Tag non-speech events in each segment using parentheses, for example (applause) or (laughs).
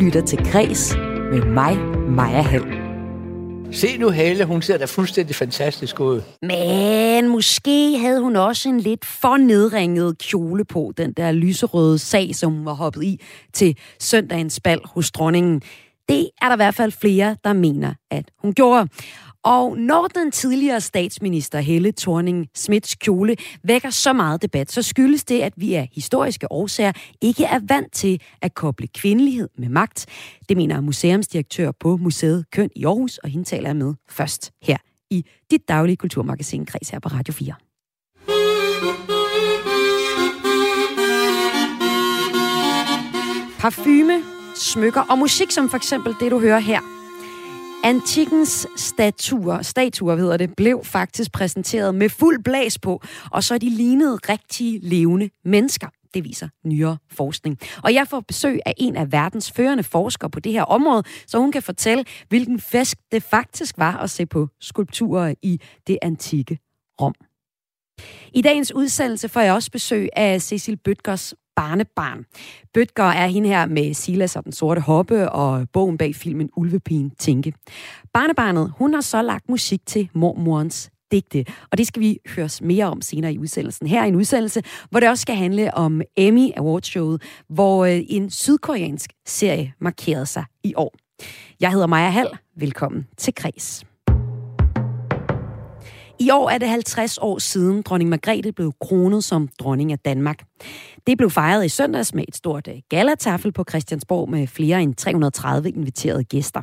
lytter til Græs med mig, Maja Hall. Se nu Hale, hun ser da fuldstændig fantastisk ud. Men måske havde hun også en lidt for nedringet kjole på, den der lyserøde sag, som hun var hoppet i til søndagens bal hos dronningen. Det er der i hvert fald flere, der mener, at hun gjorde. Og når den tidligere statsminister Helle thorning Smits kjole vækker så meget debat, så skyldes det, at vi af historiske årsager ikke er vant til at koble kvindelighed med magt. Det mener museumsdirektør på Museet Køn i Aarhus, og hende taler jeg med først her i dit daglige kulturmagasin Kreds her på Radio 4. Parfume, smykker og musik, som for eksempel det, du hører her, Antikkens statuer, statuer hedder det, blev faktisk præsenteret med fuld blæs på, og så er de lignede rigtige levende mennesker. Det viser nyere forskning. Og jeg får besøg af en af verdens førende forskere på det her område, så hun kan fortælle, hvilken fest det faktisk var at se på skulpturer i det antikke Rom. I dagens udsendelse får jeg også besøg af Cecil Bøtgers barnebarn. Bøtger er hende her med Silas og den sorte hoppe og bogen bag filmen Ulvepigen Tinke. Barnebarnet, hun har så lagt musik til mormorens digte, og det skal vi høre mere om senere i udsendelsen. Her er en udsendelse, hvor det også skal handle om Emmy Showet, hvor øh, en sydkoreansk serie markerede sig i år. Jeg hedder Maja Hall. Velkommen til Kreds. I år er det 50 år siden dronning Margrethe blev kronet som dronning af Danmark. Det blev fejret i søndags med et stort øh, galataffel på Christiansborg med flere end 330 inviterede gæster.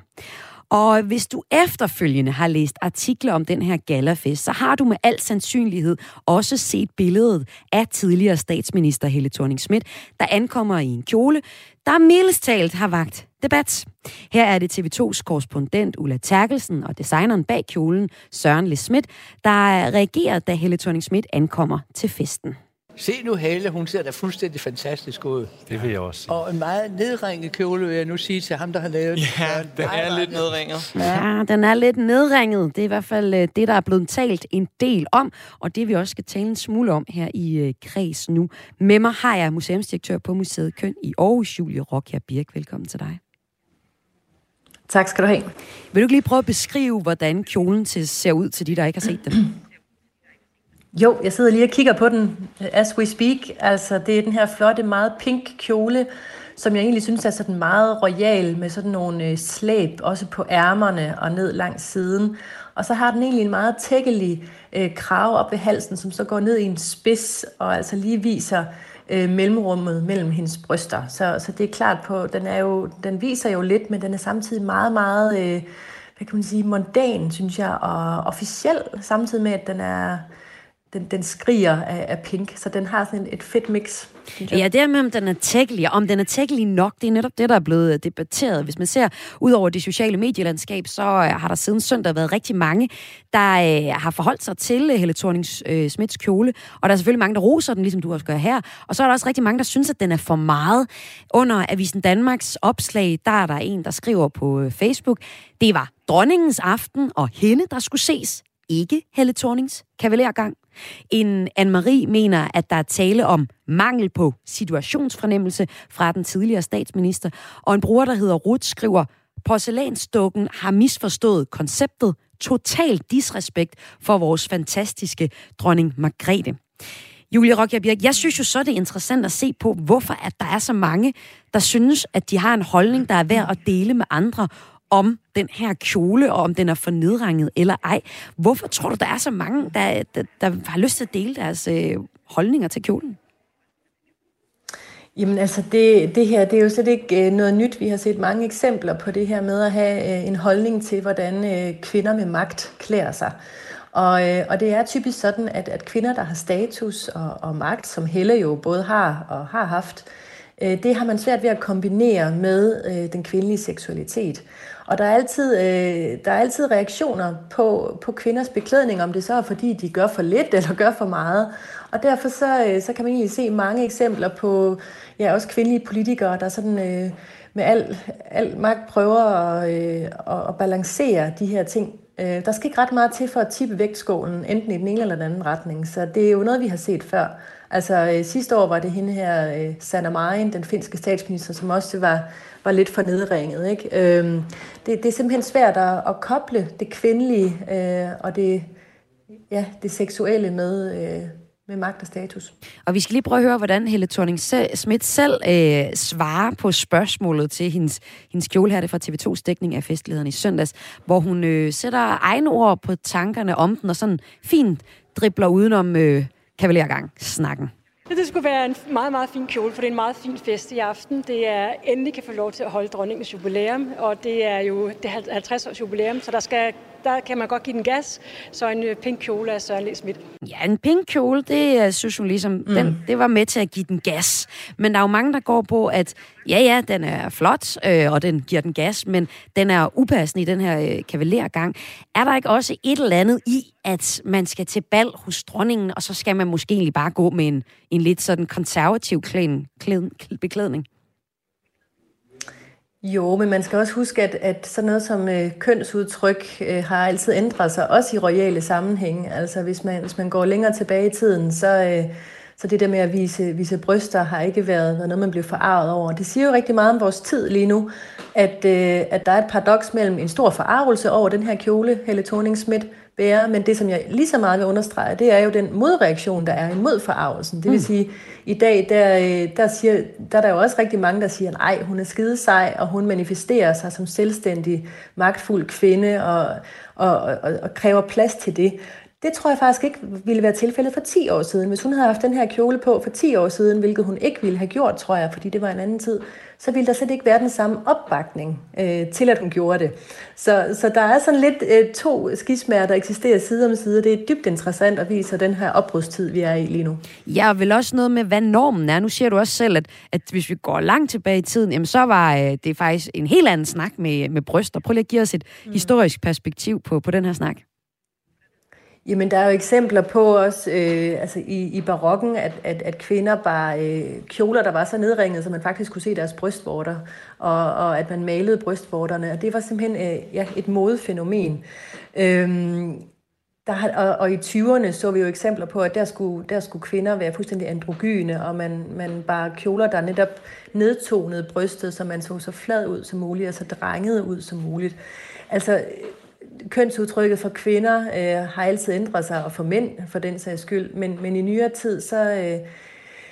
Og hvis du efterfølgende har læst artikler om den her galafest, så har du med al sandsynlighed også set billedet af tidligere statsminister Helle thorning Schmidt, der ankommer i en kjole, der mildest talt har vagt debat. Her er det TV2's korrespondent Ulla Terkelsen og designeren bag kjolen Søren Le Schmidt, der reagerer, da Helle thorning Schmidt ankommer til festen. Se nu Hale, hun ser da fuldstændig fantastisk ud. Det vil jeg også sige. Og en meget nedringet kjole, vil jeg nu sige til ham, der har lavet Ja, den er lidt nedringet. Ja, den er lidt nedringet. Det er i hvert fald øh, det, der er blevet talt en del om, og det vi også skal tale en smule om her i øh, Kreds nu. Med mig har jeg museumsdirektør på Museet Køn i Aarhus, Julie Rokia Birk. Velkommen til dig. Tak skal du have. Vil du lige prøve at beskrive, hvordan kjolen ser ud til de, der ikke har set den? Jo, jeg sidder lige og kigger på den as we speak. Altså, det er den her flotte, meget pink kjole, som jeg egentlig synes er sådan meget royal, med sådan nogle øh, slæb, også på ærmerne og ned langs siden. Og så har den egentlig en meget tækkelig øh, krav op ved halsen, som så går ned i en spids, og altså lige viser øh, mellemrummet mellem hendes bryster. Så, så det er klart på, den, er jo, den viser jo lidt, men den er samtidig meget, meget, øh, hvad kan man sige, mondan, synes jeg, og officiel, samtidig med, at den er den, den skriger af, af pink, så den har sådan et fedt mix. Ja, det er med, om den er tækkelig. Om den er tækkelig nok, det er netop det, der er blevet øh, debatteret. Hvis man ser ud over det sociale medielandskab, så øh, har der siden søndag været rigtig mange, der øh, har forholdt sig til øh, Helle thorning øh, Smits kjole. Og der er selvfølgelig mange, der roser den, ligesom du også gør her. Og så er der også rigtig mange, der synes, at den er for meget. Under Avisen Danmarks opslag, der er der en, der skriver på Facebook, det var dronningens aften, og hende, der skulle ses ikke Helle Thornings kavalergang. En Anne-Marie mener, at der er tale om mangel på situationsfornemmelse fra den tidligere statsminister, og en bruger, der hedder Ruth, skriver, porcelænsdukken har misforstået konceptet, total disrespekt for vores fantastiske dronning Margrethe. Julie Rockjær Birk, jeg synes jo så, det er interessant at se på, hvorfor at der er så mange, der synes, at de har en holdning, der er værd at dele med andre, om den her kjole, og om den er for nedranget eller ej. Hvorfor tror du, der er så mange, der, der, der har lyst til at dele deres øh, holdninger til kjolen? Jamen altså, det, det her, det er jo slet ikke øh, noget nyt. Vi har set mange eksempler på det her med at have øh, en holdning til, hvordan øh, kvinder med magt klæder sig. Og, øh, og det er typisk sådan, at, at kvinder, der har status og, og magt, som Helle jo både har og har haft, øh, det har man svært ved at kombinere med øh, den kvindelige seksualitet. Og der er altid, øh, der er altid reaktioner på, på kvinders beklædning, om det så er fordi, de gør for lidt eller gør for meget. Og derfor så, øh, så kan man egentlig se mange eksempler på ja, også kvindelige politikere, der sådan øh, med al, al magt prøver at, øh, at, at balancere de her ting. Øh, der skal ikke ret meget til for at tippe vægtskålen, enten i den ene eller den anden retning. Så det er jo noget, vi har set før. Altså øh, sidste år var det hende her, øh, Sanna Marin, den finske statsminister, som også var, var lidt for nedringet. Ikke? Øhm, det, det er simpelthen svært at, at koble det kvindelige øh, og det, ja, det seksuelle med, øh, med magt og status. Og vi skal lige prøve at høre, hvordan Helle thorning Schmidt selv øh, svarer på spørgsmålet til hendes, hendes kjole her, fra TV2's dækning af festligheden i søndags, hvor hun øh, sætter egne ord på tankerne om den, og sådan fint dribler udenom øh, kavalergang snakken. Det skulle være en meget, meget fin kjole, for det er en meget fin fest i aften. Det er endelig kan få lov til at holde dronningens jubilæum, og det er jo det 50 års jubilæum, så der skal der kan man godt give den gas. Så en øh, pink kjole af Søren Læsmidt. Ja, en pink kjole, det øh, synes hun ligesom, mm. den, det var med til at give den gas. Men der er jo mange, der går på, at ja, ja, den er flot, øh, og den giver den gas, men den er upassende i den her øh, kavalergang. Er der ikke også et eller andet i, at man skal til bal hos dronningen, og så skal man måske egentlig bare gå med en, en lidt sådan konservativ klæden, klæden, beklædning? Jo, men man skal også huske, at, at sådan noget som øh, kønsudtryk øh, har altid ændret sig, også i royale sammenhænge. Altså hvis man, hvis man går længere tilbage i tiden, så, øh, så det der med at vise, vise bryster har ikke været noget, man blev forarvet over. Det siger jo rigtig meget om vores tid lige nu, at, øh, at der er et paradoks mellem en stor forarvelse over den her kjole, Helle thorning Bære, men det, som jeg lige så meget vil understrege, det er jo den modreaktion, der er imod forarvelsen. Det vil mm. sige, i dag, der, øh, der, siger, der er der jo også rigtig mange, der siger, nej, hun er skide sej, og hun manifesterer sig som selvstændig, magtfuld kvinde, og, og, og, og kræver plads til det. Det tror jeg faktisk ikke ville være tilfældet for 10 år siden. Hvis hun havde haft den her kjole på for 10 år siden, hvilket hun ikke ville have gjort, tror jeg, fordi det var en anden tid, så ville der slet ikke være den samme opbakning øh, til, at hun gjorde det. Så, så der er sådan lidt øh, to skismager, der eksisterer side om side. Det er dybt interessant at vise den her opbrudstid, vi er i lige nu. Ja, og vel også noget med, hvad normen er. Nu siger du også selv, at, at hvis vi går langt tilbage i tiden, jamen, så var øh, det faktisk en helt anden snak med, med bryster. Prøv lige at give os et mm. historisk perspektiv på, på den her snak. Jamen, der er jo eksempler på også øh, altså i, i barokken, at, at, at kvinder bare øh, kjoler, der var så nedringet, så man faktisk kunne se deres brystvorter, og, og at man malede brystvorterne. Og det var simpelthen øh, ja, et modefænomen. Øhm, der har, og, og i 20'erne så vi jo eksempler på, at der skulle, der skulle kvinder være fuldstændig androgyne, og man, man bare kjoler, der netop nedtonede brystet, så man så så flad ud som muligt, og så drenget ud som muligt. Altså, kønsudtrykket for kvinder øh, har altid ændret sig, og for mænd for den sags skyld, men, men i nyere tid, så, øh,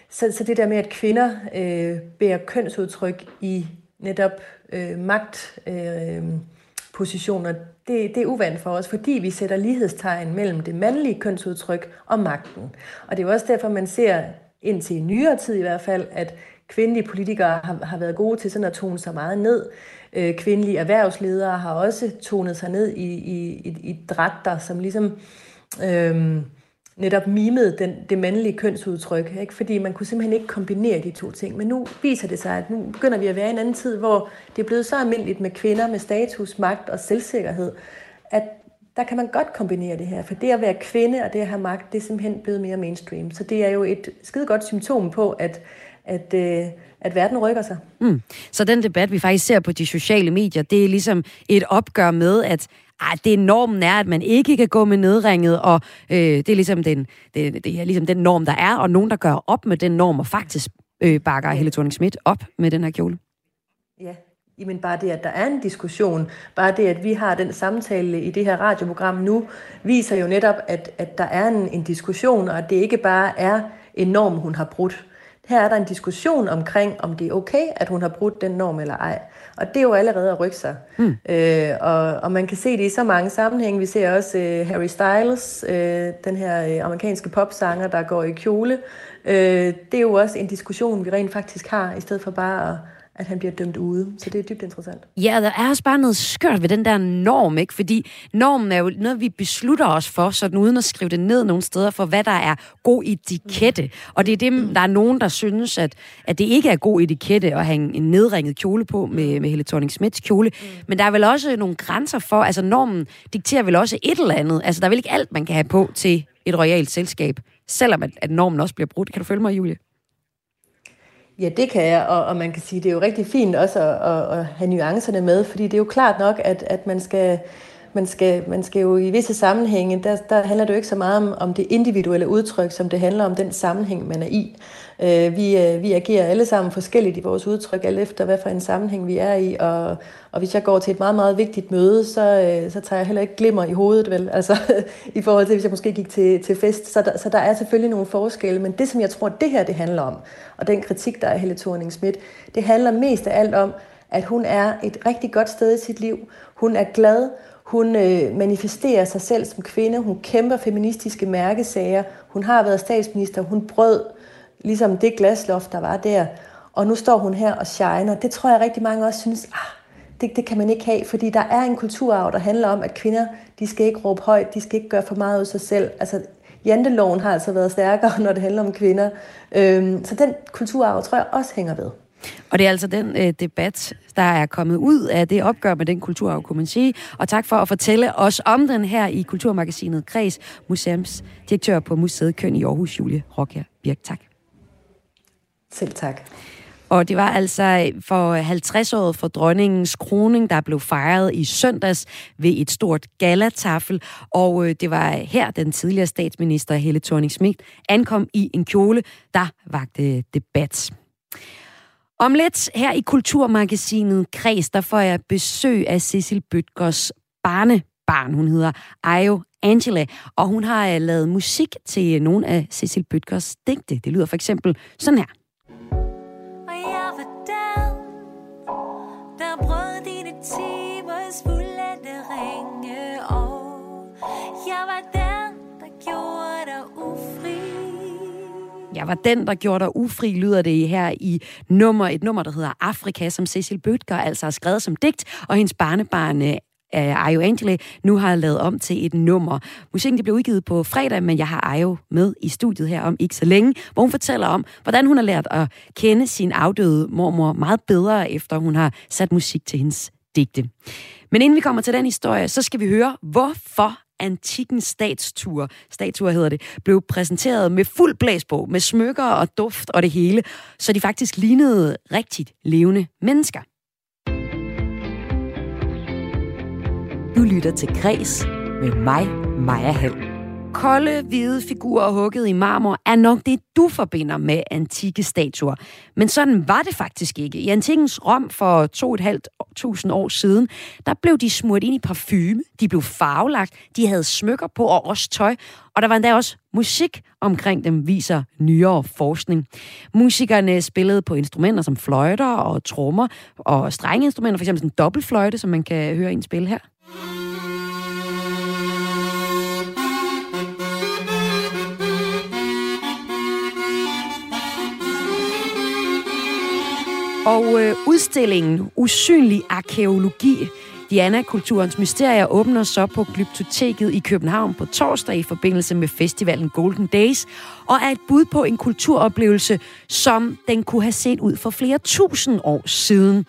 så, så det der med, at kvinder øh, bærer kønsudtryk i netop øh, magtpositioner, øh, det, det er uvandt for os, fordi vi sætter lighedstegn mellem det mandlige kønsudtryk og magten. Og det er jo også derfor, man ser indtil i nyere tid i hvert fald, at kvindelige politikere har, har været gode til sådan at tone sig meget ned. Øh, kvindelige erhvervsledere har også tonet sig ned i, i, i, i dragter, som ligesom øh, netop mimede den, det mandlige kønsudtryk. Ikke? Fordi man kunne simpelthen ikke kombinere de to ting. Men nu viser det sig, at nu begynder vi at være i en anden tid, hvor det er blevet så almindeligt med kvinder med status, magt og selvsikkerhed, at der kan man godt kombinere det her. For det at være kvinde og det at have magt, det er simpelthen blevet mere mainstream. Så det er jo et skide godt symptom på, at, at, øh, at verden rykker sig. Mm. Så den debat, vi faktisk ser på de sociale medier, det er ligesom et opgør med, at ej, det normen er, at man ikke kan gå med nedringet, og øh, det er ligesom den, det, det er ligesom den norm, der er, og nogen, der gør op med den norm, og faktisk øh, bakker ja. Helle thorning Schmidt op med den her kjole. Ja, Jamen bare det, at der er en diskussion, bare det, at vi har den samtale i det her radioprogram nu, viser jo netop, at, at der er en, en diskussion, og at det ikke bare er en norm, hun har brudt. Her er der en diskussion omkring, om det er okay, at hun har brudt den norm eller ej. Og det er jo allerede at rykke sig. Mm. Øh, og, og man kan se det i så mange sammenhænge. Vi ser også øh, Harry Styles, øh, den her øh, amerikanske popsanger, der går i kjole. Øh, det er jo også en diskussion, vi rent faktisk har, i stedet for bare at at han bliver dømt ude. Så det er dybt interessant. Ja, der er også bare noget skørt ved den der norm, ikke? Fordi normen er jo noget, vi beslutter os for, sådan uden at skrive det ned nogle steder, for hvad der er god etikette. Mm. Og det er det, der er nogen, der synes, at, at det ikke er god etikette at have en nedringet kjole på med, med Helle thorning Smiths kjole. Mm. Men der er vel også nogle grænser for, altså normen dikterer vel også et eller andet. Altså der er vel ikke alt, man kan have på til et royalt selskab, selvom at, at normen også bliver brudt. Kan du følge mig, Julie? Ja, det kan jeg, og, og man kan sige, det er jo rigtig fint også at, at, at have nuancerne med, fordi det er jo klart nok, at, at man skal man skal, man skal jo i visse sammenhænge, der, der handler det jo ikke så meget om, om det individuelle udtryk, som det handler om den sammenhæng, man er i. Øh, vi, øh, vi agerer alle sammen forskelligt i vores udtryk, alt efter hvad for en sammenhæng vi er i, og, og hvis jeg går til et meget, meget vigtigt møde, så, øh, så tager jeg heller ikke glimmer i hovedet, vel? Altså, (laughs) i forhold til, hvis jeg måske gik til, til fest. Så der, så der er selvfølgelig nogle forskelle, men det, som jeg tror, det her det handler om, og den kritik, der er Helle thorning Schmidt, det handler mest af alt om, at hun er et rigtig godt sted i sit liv. Hun er glad, hun øh, manifesterer sig selv som kvinde, hun kæmper feministiske mærkesager, hun har været statsminister, hun brød ligesom det glasloft, der var der, og nu står hun her og shiner. Det tror jeg rigtig mange også synes, ah, det, det kan man ikke have, fordi der er en kulturarv, der handler om, at kvinder, de skal ikke råbe højt, de skal ikke gøre for meget ud af sig selv. Altså, janteloven har altså været stærkere, (laughs) når det handler om kvinder. Øhm, så den kulturarv tror jeg også hænger ved. Og det er altså den øh, debat, der er kommet ud af det opgør med den kulturarv, kunne man sige. Og tak for at fortælle os om den her i Kulturmagasinet Kreds, museumsdirektør på Museet Køn i Aarhus, Julie Rokker Birk. Tak. Selv tak. Og det var altså øh, for 50-året for dronningens kroning, der blev fejret i søndags ved et stort galataffel. Og øh, det var her, den tidligere statsminister Helle thorning schmidt ankom i en kjole, der vagte debat. Om lidt her i Kulturmagasinet Kreds, der får jeg besøg af Cecil Bøtgers barnebarn. Hun hedder Ayo Angela, og hun har øh, lavet musik til nogle af Cecil Bøtgers digte. Det lyder for eksempel sådan her mere ved dig Der brød dine timers fuldendte ringe Og jeg var den, der gjorde dig ufri. Jeg var den, der gjorde dig ufri, lyder det her i nummer, et nummer, der hedder Afrika, som Cecil Bødger altså har skrevet som digt, og hendes barnebarn øh, af Ayo Angele nu har lavet om til et nummer. Musikken det blev udgivet på fredag, men jeg har Ayo med i studiet her om ikke så længe, hvor hun fortæller om, hvordan hun har lært at kende sin afdøde mormor meget bedre, efter hun har sat musik til hendes digte. Men inden vi kommer til den historie, så skal vi høre, hvorfor antikken statstur, statuer hedder det, blev præsenteret med fuld blæs på, med smykker og duft og det hele, så de faktisk lignede rigtigt levende mennesker. Du lytter til Græs med mig, Maja Hall kolde, hvide figurer hugget i marmor er nok det, du forbinder med antikke statuer. Men sådan var det faktisk ikke. I antikkens Rom for 2.500 år siden, der blev de smurt ind i parfume, de blev farvelagt, de havde smykker på og også tøj, og der var endda også musik omkring dem, viser nyere forskning. Musikerne spillede på instrumenter som fløjter og trommer og strengeinstrumenter, f.eks. en dobbeltfløjte, som man kan høre i en spil her. Og øh, udstillingen Usynlig Arkeologi, Diana-kulturens mysterier, åbner så på Glyptoteket i København på torsdag i forbindelse med festivalen Golden Days, og er et bud på en kulturoplevelse, som den kunne have set ud for flere tusind år siden.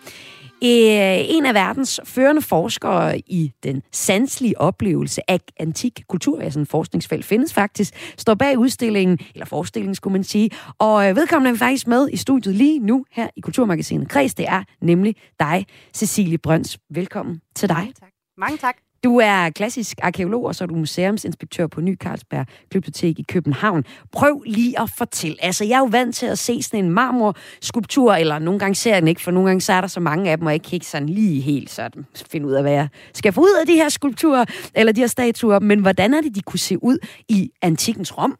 Øh, en af verdens førende forskere i den sanselige oplevelse af antik kultur, altså en forskningsfelt findes faktisk, står bag udstillingen, eller forestillingen skulle man sige, og øh, vedkommende er faktisk med i studiet lige nu her i Kulturmagasinet Kreds. Det er nemlig dig, Cecilie Brøns. Velkommen til dig. Tak. Mange tak. Du er klassisk arkeolog, og så er du museumsinspektør på Ny Carlsberg Glyptotek i København. Prøv lige at fortælle. Altså, jeg er jo vant til at se sådan en marmorskulptur, eller nogle gange ser jeg den ikke, for nogle gange så er der så mange af dem, og jeg kan ikke sådan lige helt sådan finde ud af, hvad jeg skal få ud af de her skulpturer, eller de her statuer. Men hvordan er det, de kunne se ud i antikens Rom?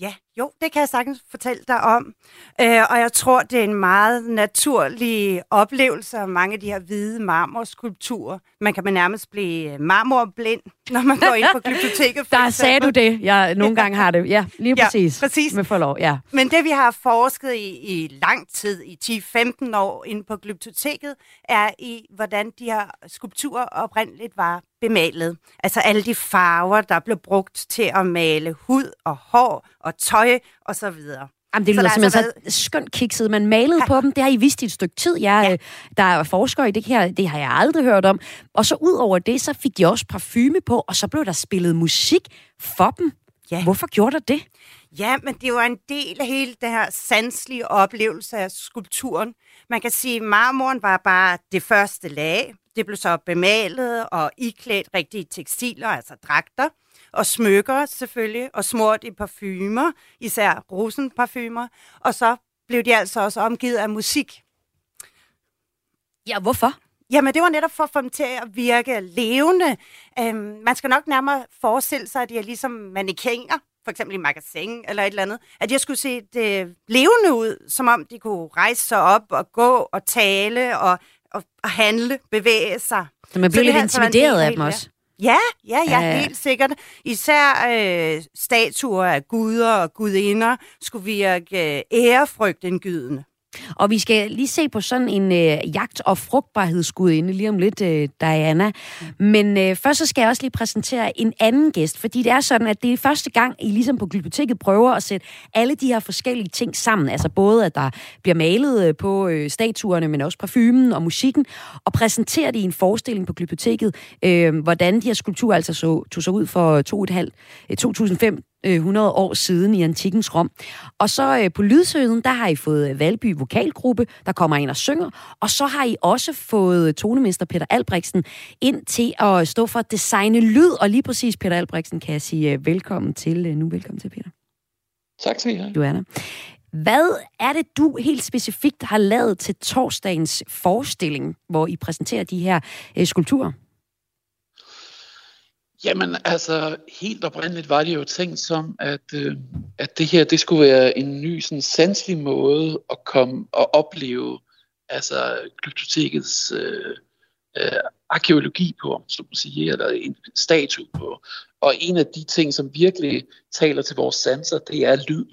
Ja, jo, det kan jeg sagtens fortælle dig om. Øh, og jeg tror, det er en meget naturlig oplevelse af mange af de her hvide marmorskulpturer. Man kan man nærmest blive marmorblind, når man går ind på biblioteket. (laughs) Der sagde du det. Jeg nogle gange har det. Ja, lige præcis. Ja, præcis. Med forlov, ja. Men det, vi har forsket i, i lang tid, i 10-15 år inde på glyptoteket, er i, hvordan de her skulpturer oprindeligt var bemalet. Altså alle de farver, der blev brugt til at male hud og hår og tøj og så videre. Jamen, det lyder så simpelthen altså været... så skønt kikset. Man malede ja. på dem. Det har I vist i et stykke tid. Jeg, ja. Der er forskere i det her. Det har jeg aldrig hørt om. Og så ud over det, så fik de også parfume på, og så blev der spillet musik for dem. Ja. Hvorfor gjorde der det? Ja, men det var en del af hele det her sanselige oplevelse af skulpturen. Man kan sige, at marmoren var bare det første lag. Det blev så bemalet og iklædt rigtige tekstiler, altså dragter, og smykker selvfølgelig, og smurt i parfumer, især rosenparfumer. Og så blev de altså også omgivet af musik. Ja, hvorfor? Jamen, det var netop for at få dem til at virke levende. Øhm, man skal nok nærmere forestille sig, at de er ligesom mannequiner, for eksempel i magasin eller et eller andet, at jeg skulle se det levende ud, som om de kunne rejse sig op og gå og tale og, og, og handle, bevæge sig. Så man bliver lidt intimideret af dem også. Ja, ja, ja, ja, helt sikkert. Især øh, statuer af guder og gudinder skulle virke øh, ærefrygtindgydende. Og vi skal lige se på sådan en øh, jagt- og frugtbarhedsgudinde lige om lidt, øh, Diana. Men øh, først så skal jeg også lige præsentere en anden gæst, fordi det er sådan, at det er første gang, I ligesom på Glypoteket prøver at sætte alle de her forskellige ting sammen. Altså både, at der bliver malet øh, på øh, statuerne, men også parfumen og musikken, og præsentere det i en forestilling på Glypoteket, øh, hvordan de her skulpturer altså så, tog sig ud for 2,5, 2005 100 øh, år siden i antikkens Rom. Og så øh, på Lydsøden, der har I fået Valby Vokalgruppe, der kommer ind og synger. Og så har I også fået tonemester Peter Albrechtsen ind til at stå for at designe lyd. Og lige præcis Peter Albrechtsen kan jeg sige øh, velkommen til. Nu velkommen til, Peter. Tak skal I have. Joanna. Hvad er det, du helt specifikt har lavet til torsdagens forestilling, hvor I præsenterer de her øh, skulpturer? Jamen altså, helt oprindeligt var det jo tænkt som, at, øh, at det her, det skulle være en ny sådan sanselig måde at komme og opleve altså glyptotekets øh, øh, arkeologi på, om man sige, eller en statue på. Og en af de ting, som virkelig taler til vores sanser, det er lyd.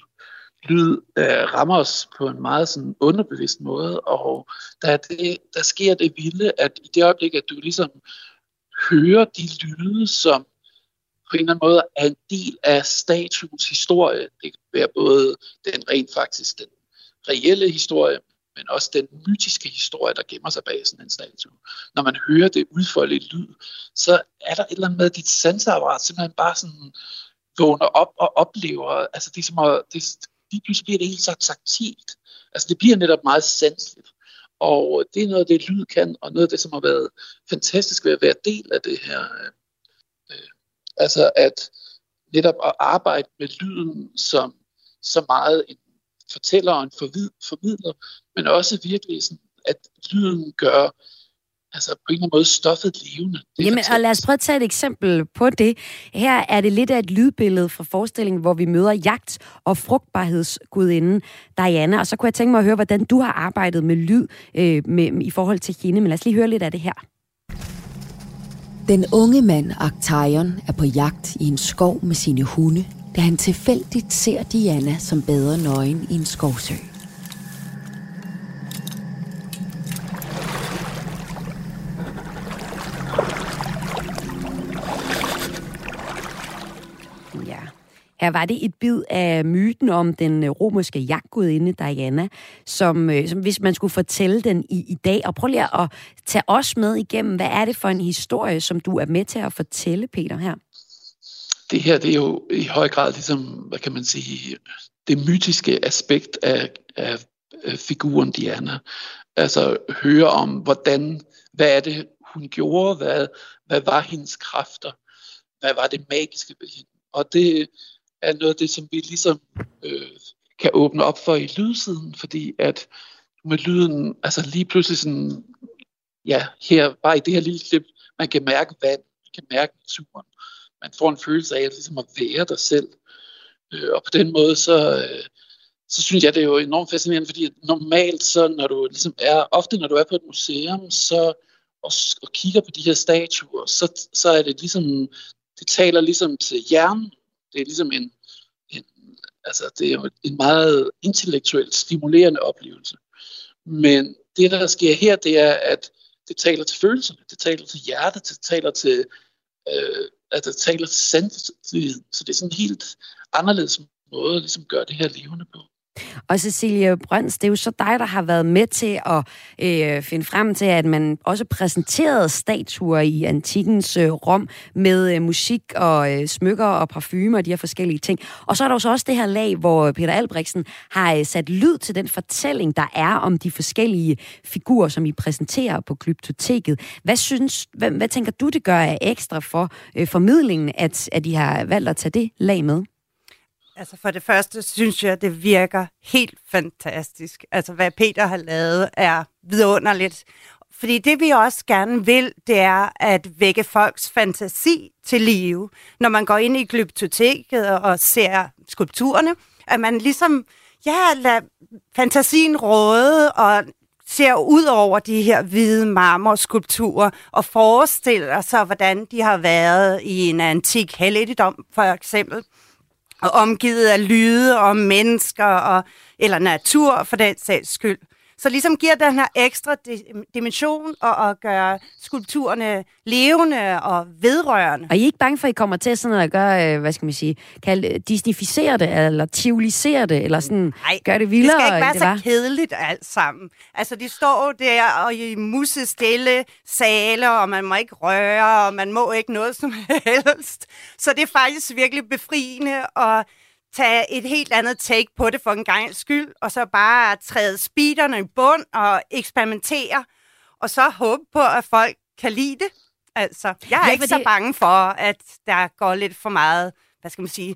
Lyd øh, rammer os på en meget sådan underbevidst måde, og der, det, der sker det vilde, at i det øjeblik, at du ligesom høre de lyde, som på en eller anden måde er en del af statuens historie. Det kan være både den rent faktisk den reelle historie, men også den mytiske historie, der gemmer sig bag sådan en statue. Når man hører det udfoldelige lyd, så er der et eller andet med, at dit sanseapparat simpelthen bare sådan vågner op og oplever, altså det er som at, det, lige pludselig bliver det helt så taktilt. Altså det bliver netop meget sanseligt. Og det er noget af det, lyd kan, og noget af det, som har været fantastisk ved at være del af det her. Øh, øh altså at netop at arbejde med lyden som så meget en fortæller og en formidler, men også virkelig sådan, at lyden gør altså på en eller anden måde stoffet levende. Det Jamen, og lad os prøve at tage et eksempel på det. Her er det lidt af et lydbillede fra forestillingen, hvor vi møder jagt- og frugtbarhedsgudinden Diana, og så kunne jeg tænke mig at høre, hvordan du har arbejdet med lyd øh, med, i forhold til hende, men lad os lige høre lidt af det her. Den unge mand, Arctaion, er på jagt i en skov med sine hunde, da han tilfældigt ser Diana som bedre nøgen i en skovsø. Her var det et bid af myten om den øh, romerske jagtgudinde Diana, som, øh, som hvis man skulle fortælle den i, i dag. Og prøv lige at tage os med igennem, hvad er det for en historie, som du er med til at fortælle, Peter, her? Det her, det er jo i høj grad ligesom, hvad kan man sige, det mytiske aspekt af, af figuren Diana. Altså høre om, hvordan, hvad er det, hun gjorde, hvad, hvad var hendes kræfter, hvad var det magiske ved hende. Og det, er noget af det, som vi ligesom øh, kan åbne op for i lydsiden, fordi at med lyden, altså lige pludselig sådan, ja, her, bare i det her lille klip, man kan mærke vand, man kan mærke naturen. Man får en følelse af at, ligesom at være der selv. Øh, og på den måde, så, øh, så synes jeg, det er jo enormt fascinerende, fordi normalt, så når du ligesom er, ofte når du er på et museum, så og, og kigger på de her statuer, så, så er det ligesom, det taler ligesom til hjernen, det er ligesom en, en altså det er jo en meget intellektuelt stimulerende oplevelse. Men det, der sker her, det er, at det taler til følelserne, det taler til hjertet, det taler til, øh, at det taler til sanseligheden. Så det er sådan en helt anderledes måde at ligesom gøre det her levende på. Og Cecilie Brøns, det er jo så dig, der har været med til at øh, finde frem til, at man også præsenterede statuer i antikens øh, Rom med øh, musik og øh, smykker og parfumer og de her forskellige ting. Og så er der jo så også det her lag, hvor Peter Albrechtsen har øh, sat lyd til den fortælling, der er om de forskellige figurer, som I præsenterer på Glyptoteket. Hvad synes, hvad, hvad tænker du, det gør ekstra for øh, formidlingen, at, at I har valgt at tage det lag med? Altså for det første synes jeg, det virker helt fantastisk. Altså hvad Peter har lavet er vidunderligt. Fordi det vi også gerne vil, det er at vække folks fantasi til live. Når man går ind i glyptoteket og ser skulpturerne, at man ligesom, ja, lader fantasien råde og ser ud over de her hvide marmorskulpturer og forestiller sig, hvordan de har været i en antik helligdom, for eksempel og omgivet af lyde og mennesker og, eller natur for den sags skyld. Så ligesom giver den her ekstra dimension og at gøre skulpturerne levende og vedrørende. Og I er ikke bange for, at I kommer til sådan at gøre, øh, hvad skal man sige, kalde disnificere det, eller tivolisere det, eller sådan Nej, gøre det vildere? det skal ikke være det så kedeligt alt sammen. Altså, de står der og i musestille sale, og man må ikke røre, og man må ikke noget som (laughs) helst. Så det er faktisk virkelig befriende og tage et helt andet take på det for en gang skyld, og så bare træde speederne i bund og eksperimentere, og så håbe på, at folk kan lide det. Altså, jeg er Ja, ikke fordi- så bange for, at der går lidt for meget, hvad skal man sige,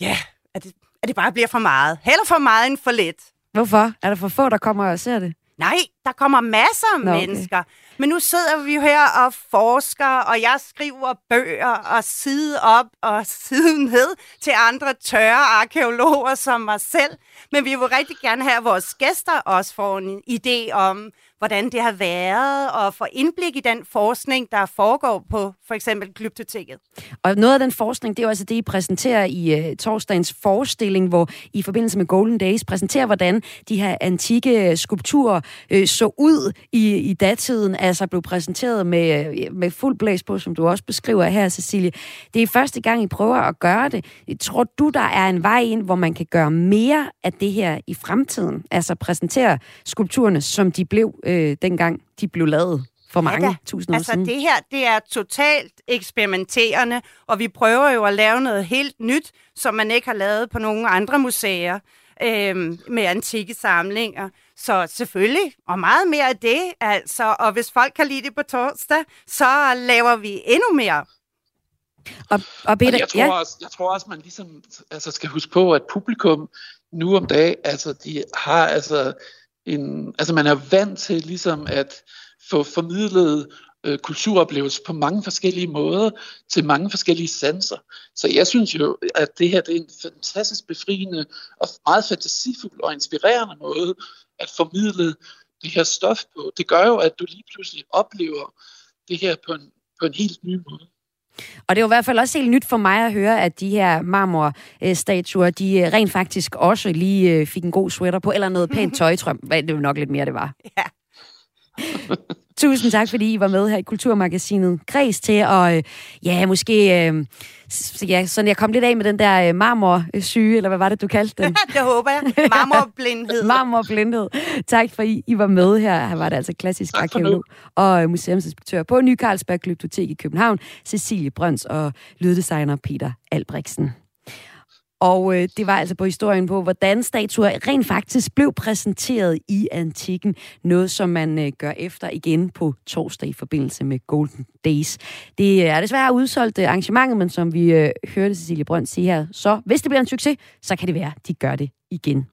ja, at det, at det bare bliver for meget. Heller for meget end for lidt. Hvorfor? Er der for få, der kommer og ser det? Nej, der kommer masser af Nå, okay. mennesker. Men nu sidder vi her og forsker, og jeg skriver bøger og side op og (laughs) side ned til andre tørre arkeologer som mig selv. Men vi vil rigtig gerne have, at vores gæster også får en idé om, hvordan det har været, og få indblik i den forskning, der foregår på for eksempel Glyptoteket. Og noget af den forskning, det er jo altså det, I præsenterer i uh, torsdagens forestilling, hvor I i forbindelse med Golden Days præsenterer, hvordan de her antikke øh, skulpturer uh, så ud i, i datiden, altså blev præsenteret med, uh, med fuld blæs på, som du også beskriver her, Cecilie. Det er første gang, I prøver at gøre det. Tror du, der er en vej ind, hvor man kan gøre mere af det her i fremtiden? Altså præsentere skulpturerne, som de blev øh, dengang, de blev lavet for mange da. tusind år Altså siden? det her, det er totalt eksperimenterende, og vi prøver jo at lave noget helt nyt, som man ikke har lavet på nogle andre museer øhm, med antikke samlinger. Så selvfølgelig, og meget mere af det, altså. Og hvis folk kan lide det på torsdag, så laver vi endnu mere. Og, og Peter, Og jeg, tror ja, også, jeg tror også, man ligesom altså skal huske på, at publikum nu om dagen, altså de har altså en, altså man er vant til ligesom at få formidlet øh, kulturoplevelser på mange forskellige måder til mange forskellige sanser. Så jeg synes jo, at det her det er en fantastisk befriende og meget fantasifuld og inspirerende måde at formidle det her stof på. Det gør jo, at du lige pludselig oplever det her på en, på en helt ny måde. Og det er jo i hvert fald også helt nyt for mig at høre, at de her marmorstatuer, de øh, rent faktisk også lige øh, fik en god sweater på, eller noget pænt tøj, tror jeg. Det jo nok lidt mere, det var. Ja. (laughs) Tusind tak, fordi I var med her i Kulturmagasinet Kreds til at, øh, ja, måske, øh, ja, sådan jeg kom lidt af med den der øh, marmorsyge, eller hvad var det, du kaldte den? (laughs) det håber jeg. Marmorblindhed. (laughs) Marmorblindhed. Tak for, I, I var med her. Her var det altså klassisk arkeolog og øh, museumsinspektør på Ny Carlsberg Glyptotek i København, Cecilie Brøns og lyddesigner Peter Albrechtsen. Og øh, det var altså på historien på, hvordan statuer rent faktisk blev præsenteret i antikken. Noget, som man øh, gør efter igen på torsdag i forbindelse med Golden Days. Det er desværre udsolgt øh, arrangementet, men som vi øh, hørte Cecilie Brønd sige her, så hvis det bliver en succes, så kan det være, de gør det igen.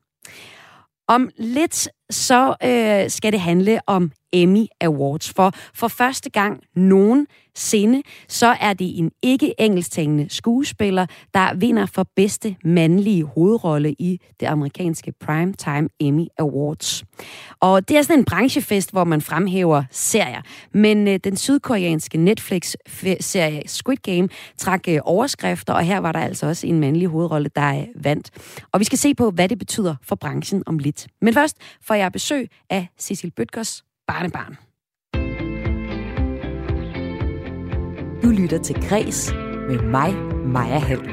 Om lidt så øh, skal det handle om Emmy Awards, for for første gang nogensinde, så er det en ikke-engelsktalende skuespiller, der vinder for bedste mandlige hovedrolle i det amerikanske Primetime Emmy Awards. Og det er sådan en branchefest, hvor man fremhæver serier, men øh, den sydkoreanske Netflix-serie Squid Game trak øh, overskrifter, og her var der altså også en mandlig hovedrolle, der øh, vandt. Og vi skal se på, hvad det betyder for branchen om lidt. Men først får jeg besøg af Cecil Bøtgers barnebarn. Du lytter til Græs med mig, Maja Hall.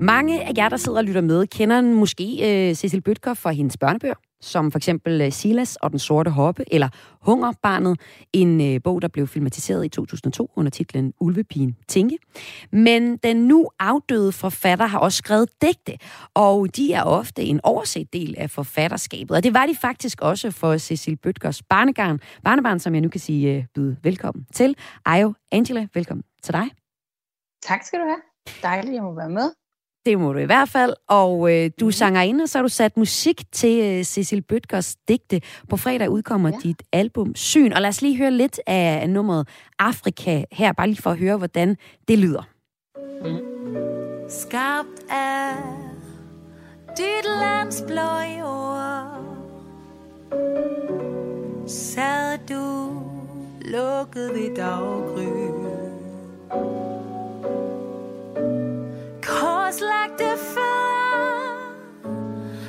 Mange af jer, der sidder og lytter med, kender måske øh, Cecil Bøtker fra hendes børnebøger, som for eksempel øh, Silas og den sorte hoppe, eller Hungerbarnet, en øh, bog, der blev filmatiseret i 2002 under titlen Ulvepigen Tinke. Men den nu afdøde forfatter har også skrevet digte, og de er ofte en overset del af forfatterskabet. Og det var de faktisk også for Cecil Bøtgers barnegarn, barnebarn som jeg nu kan sige øh, byde velkommen til. Ayo Angela, velkommen til dig. Tak skal du have. Dejligt, at jeg må være med. Det må du i hvert fald. Og øh, du mm. sanger ind, og så har du sat musik til øh, Cecil Bøtkers digte. På fredag udkommer ja. dit album Syn. Og lad os lige høre lidt af nummeret Afrika her, bare lige for at høre, hvordan det lyder. Mm. Skabt af dit lands blå jord Sad du lukket ved daggry korslagte fødder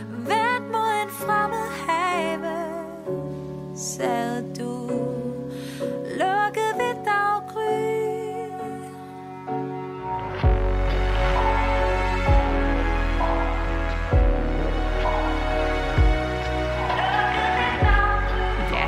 Vendt mod en fremmed have Sad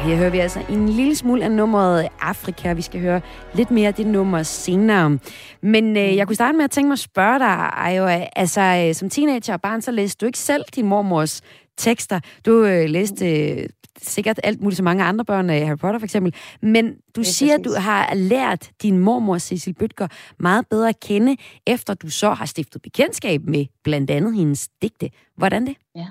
Her hører vi altså en lille smule af nummeret Afrika. Vi skal høre lidt mere af det nummer senere. Men øh, jeg kunne starte med at tænke mig at spørge dig, Ayo, altså øh, som teenager og barn, så læste du ikke selv din mormors tekster. Du øh, læste øh, sikkert alt muligt, som mange andre børn af Harry Potter for eksempel. Men du siger, at du har lært din mormor, Cecil Bøtger, meget bedre at kende, efter du så har stiftet bekendtskab med blandt andet hendes digte. Hvordan det? Ja.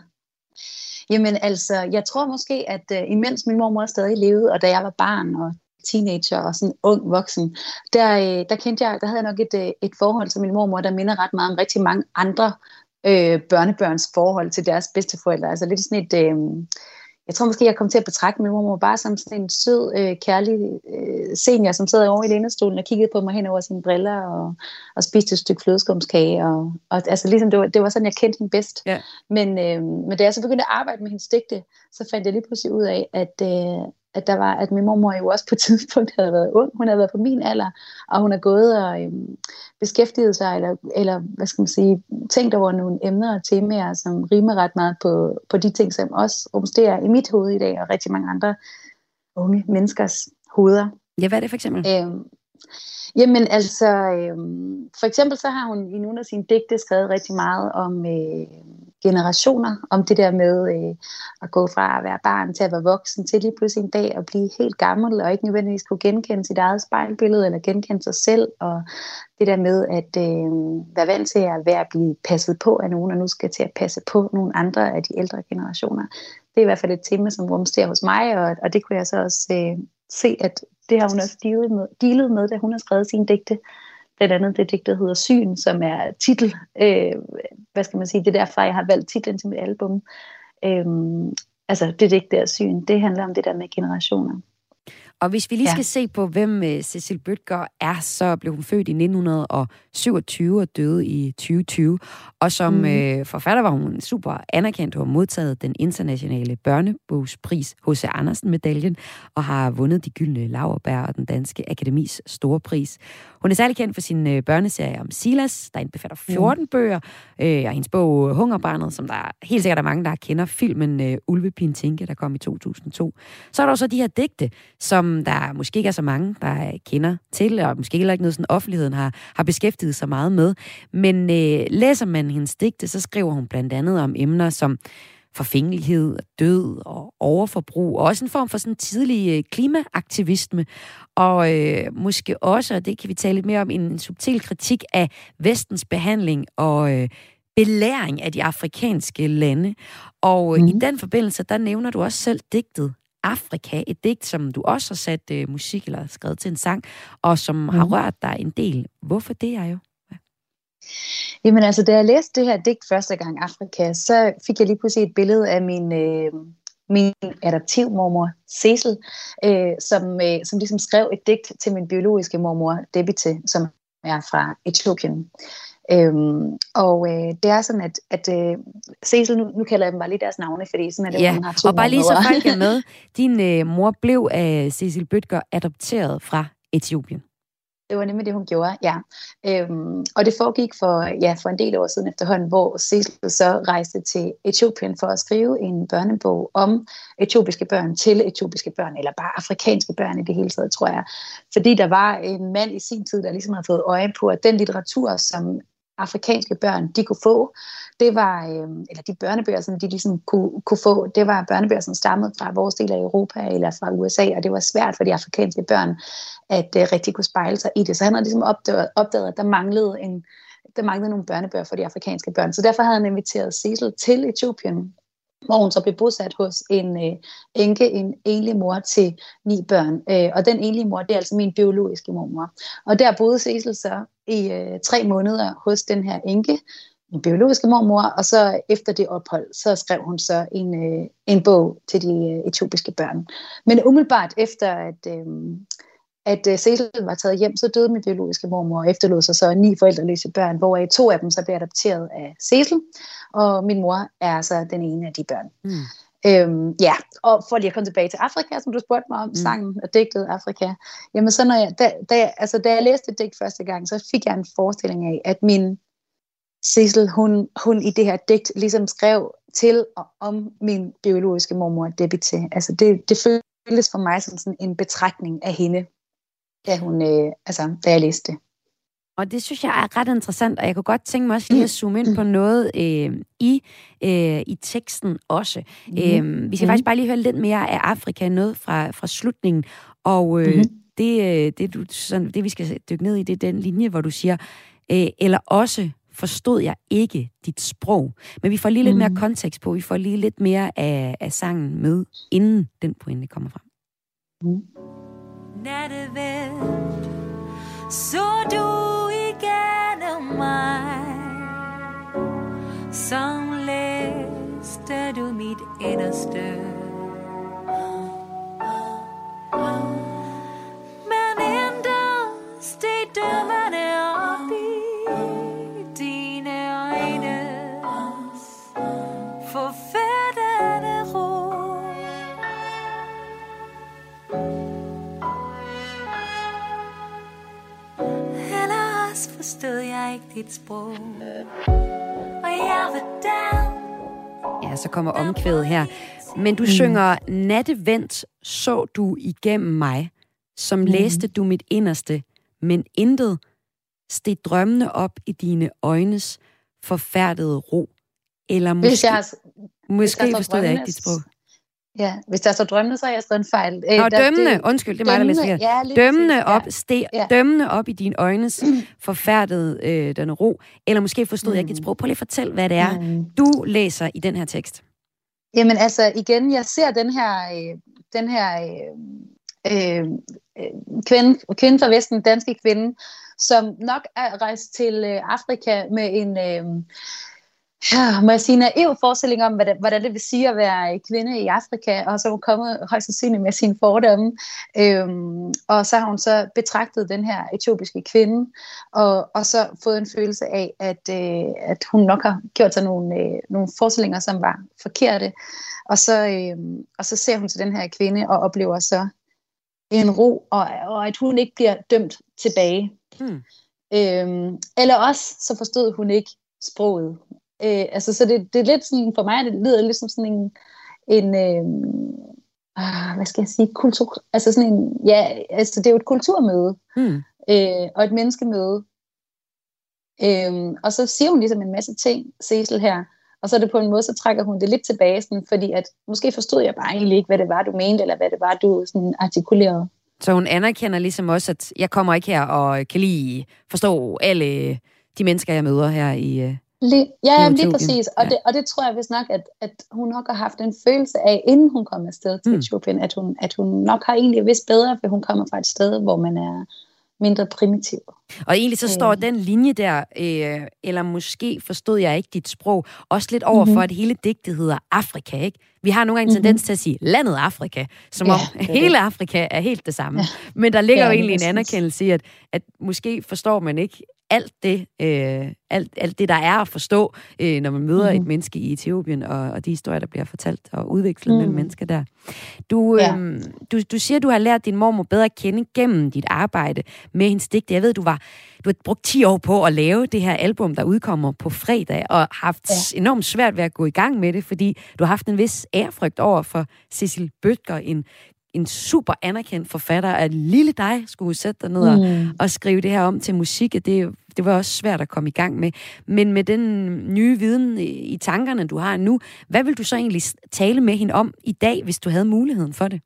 Jamen altså, jeg tror måske, at uh, imens min mormor stadig levede, og da jeg var barn og teenager og sådan ung voksen, der, uh, der kendte jeg, der havde jeg nok et, uh, et forhold til min mormor, der minder ret meget om rigtig mange andre uh, børnebørns forhold til deres bedsteforældre. Altså lidt sådan et... Uh, jeg tror måske, jeg kom til at betragte min mormor bare som sådan en sød, øh, kærlig øh, senior, som sad over i lænestolen og kiggede på mig hen over sine briller og, og spiste et stykke flødeskumskage. Og, og, altså ligesom det var, det var sådan, jeg kendte hende bedst. Ja. Men, øh, men da jeg så begyndte at arbejde med hendes digte, så fandt jeg lige pludselig ud af, at, øh, at der var, at min mormor jo også på et (laughs) tidspunkt havde været ung. Hun havde været på min alder, og hun har gået og øhm, beskæftiget sig, eller, eller hvad skal man sige, tænkt over nogle emner og temaer, som rimer ret meget på, på de ting, som også rumsterer i mit hoved i dag, og rigtig mange andre unge menneskers hoveder. Ja, hvad er det for eksempel? Øhm, jamen altså, øhm, for eksempel så har hun i nogle af sine digte skrevet rigtig meget om øh, generationer, om det der med øh, at gå fra at være barn til at være voksen, til lige pludselig en dag at blive helt gammel, og ikke nødvendigvis kunne genkende sit eget spejlbillede, eller genkende sig selv, og det der med at øh, være vant til at være at blive passet på af nogen, og nu skal til at passe på nogle andre af de ældre generationer. Det er i hvert fald et tema, som rumsterer hos mig, og, og det kunne jeg så også øh, se, at det har hun også dealet med, dealet med, da hun har skrevet sine digte blandt andet det digt, der hedder Syn, som er titel, øh, hvad skal man sige, det er derfor, jeg har valgt titlen til mit album. Øh, altså det digt der Syn, det handler om det der med generationer. Og hvis vi lige ja. skal se på, hvem øh, Cecil Bøtger er, så blev hun født i 1927 og døde i 2020. Og som mm. øh, forfatter var hun super anerkendt og har modtaget den internationale børnebogspris H.C. Andersen-medaljen og har vundet de gyldne laverbær og den danske akademis store pris. Hun er særlig kendt for sin øh, børneserie om Silas, der indbefatter 14 mm. bøger, øh, og hendes bog Hungerbarnet, som der helt sikkert er mange, der kender filmen øh, Ulvepin Tinke, der kom i 2002. Så er der også de her digte, som der måske ikke er så mange, der kender til, og måske heller ikke noget, sådan offentligheden har, har beskæftiget sig meget med. Men øh, læser man hendes digte, så skriver hun blandt andet om emner som forfængelighed, død og overforbrug, og også en form for sådan tidlig øh, klimaaktivisme, og øh, måske også, og det kan vi tale lidt mere om, en, en subtil kritik af vestens behandling og øh, belæring af de afrikanske lande. Og mm. i mhm. den forbindelse, der nævner du også selv digtet Afrika, et digt, som du også har sat øh, musik eller skrevet til en sang, og som mm. har mhm. rørt dig en del. Hvorfor det er jo? Jamen altså, da jeg læste det her digt første gang, Afrika, så fik jeg lige pludselig et billede af min, øh, min adoptivmormor, Cecil, øh, som, øh, som ligesom skrev et digt til min biologiske mormor, Debite, som er fra Etiopien. Øhm, og øh, det er sådan, at, at øh, Cecil, nu, nu kalder jeg dem bare lige deres navne, fordi sådan er det, ja, hun har to og bare lige så folk er med. (laughs) Din øh, mor blev af Cecil Bøtger adopteret fra Etiopien. Det var nemlig det, hun gjorde, ja. Øhm, og det foregik for, ja, for en del år siden efterhånden, hvor Cecil så rejste til Etiopien for at skrive en børnebog om etiopiske børn til etiopiske børn, eller bare afrikanske børn i det hele taget, tror jeg. Fordi der var en mand i sin tid, der ligesom havde fået øje på, at den litteratur, som afrikanske børn, de kunne få, det var, øh, eller de børnebøger, som de ligesom kunne, kunne få, det var børnebøger, som stammede fra vores del af Europa eller fra USA, og det var svært for de afrikanske børn at øh, rigtig kunne spejle sig i det. Så han havde ligesom opdaget, opdaget at der manglede, en, der manglede nogle børnebøger for de afrikanske børn. Så derfor havde han inviteret Cecil til Etiopien, hvor hun så blev bosat hos en øh, enke, en enlig mor til ni børn. Øh, og den enlige mor, det er altså min biologiske mormor. Og der boede Cecil så i øh, tre måneder hos den her enke, min biologiske mormor, og så efter det ophold, så skrev hun så en, øh, en bog til de øh, etiopiske børn. Men umiddelbart efter, at, øh, at øh, Cecil var taget hjem, så døde min biologiske mormor, og efterlod sig så ni forældreløse børn, hvor to af dem så blev adopteret af Cecil, og min mor er så den ene af de børn. Mm. Øhm, ja, og for lige at komme tilbage til Afrika, som du spurgte mig om, mm. sangen og digtet Afrika. Jamen så når jeg, da, da, altså, da jeg læste det digt første gang, så fik jeg en forestilling af, at min Cecil, hun, hun i det her digt ligesom skrev til og om min biologiske mormor Debite. Altså det, det føltes for mig som sådan en betragtning af hende, da, hun, øh, altså, da jeg læste det. Og det synes jeg er ret interessant, og jeg kunne godt tænke mig også lige at zoome ind på noget øh, i, øh, i teksten også. Mm. Øh, vi skal mm. faktisk bare lige høre lidt mere af Afrika, noget fra, fra slutningen. Og øh, mm. det, øh, det, du, sådan, det, vi skal dykke ned i, det er den linje, hvor du siger, øh, eller også forstod jeg ikke dit sprog. Men vi får lige lidt mm. mere kontekst på, vi får lige lidt mere af, af sangen med, inden den pointe kommer frem. Mm. Nattevæld, så du igennem mig, som læste du mit inderste. Men endda steg dømmerne jeg dit sprog. Og jeg var down. Ja, så kommer omkvædet her. Men du mm. synger, nattevendt så du igennem mig, som mm. læste du mit inderste, men intet steg drømmende op i dine øjnes forfærdede ro. Eller måske, hvis jeg, måske hvis forstod jeg ikke dit sprog. Ja, hvis der står drømmende, så har jeg skrevet en fejl. Nå, der, dømmende, det, undskyld, det er mig, der læser ja, Dømmende op, ja. Ste, ja. dømmende op i dine øjnes mm. (clears throat) forfærdede øh, den ro. Eller måske forstod mm. jeg ikke dit sprog. Prøv lige at fortælle, hvad det er, mm. du læser i den her tekst. Jamen altså, igen, jeg ser den her, øh, den her øh, øh, kvinde, kvinde fra Vesten, danske kvinde, som nok er rejst til øh, Afrika med en... Øh, ja, (sighs) må jeg sige, naiv forestilling om, hvad det, hvordan det vil sige at være kvinde i Afrika, og så er hun kommet højst sandsynligt med sine fordomme, øhm, og så har hun så betragtet den her etiopiske kvinde, og, og så fået en følelse af, at, øh, at hun nok har gjort sig nogle, øh, nogle forestillinger, som var forkerte, og så, øh, og så ser hun til den her kvinde, og oplever så en ro, og, og at hun ikke bliver dømt tilbage. Hmm. Øhm, eller også, så forstod hun ikke sproget. Øh, altså, så det, det er lidt sådan, for mig, det lyder lidt som sådan en, en øh, ah, hvad skal jeg sige, kultur, altså sådan en, ja, altså det er jo et kulturmøde, mm. øh, og et menneskemøde. Øh, og så siger hun ligesom en masse ting, Cecil her, og så er det på en måde, så trækker hun det lidt tilbage, sådan, fordi at måske forstod jeg bare egentlig ikke, hvad det var, du mente, eller hvad det var, du sådan artikulerede. Så hun anerkender ligesom også, at jeg kommer ikke her og kan lige forstå alle de mennesker, jeg møder her i, øh, Lige, ja, jamen, lige præcis. Og, ja. det, og det tror jeg vist nok, at, at hun nok har haft en følelse af, inden hun kom afsted til mm. Etiopien, at hun, at hun nok har egentlig vidst bedre, for hun kommer fra et sted, hvor man er mindre primitiv. Og egentlig så står øh. den linje der, øh, eller måske forstod jeg ikke dit sprog, også lidt over mm-hmm. for, at hele digtet hedder Afrika, ikke? Vi har nogle gange en mm-hmm. tendens til at sige landet Afrika, som ja, om hele det. Afrika er helt det samme. Ja. Men der ligger ja, jo egentlig en anerkendelse i, at, at måske forstår man ikke alt det, øh, alt, alt det, der er at forstå, øh, når man møder mm. et Mhm. menneske i Etiopien, og, og de historier, der bliver fortalt og udvekslet mm. Mellem mennesker der. Du, Ja. øh, du, du siger, du har lært din mormor bedre at kende gennem dit arbejde med hendes digte. Jeg ved, du var du har brugt 10 år på at lave det her album, der udkommer på fredag, og haft ja. enormt svært ved at gå i gang med det, fordi du har haft en vis ærefrygt over for Cecil Bøtger, en en super anerkendt forfatter, at lille dig skulle sætte dig ned og, Mm. og skrive det her om til musik. og Det, det var også svært at komme i gang med. Men med den nye viden i, tankerne, du har nu, hvad vil du så egentlig tale med hende om i dag, hvis du havde muligheden for det?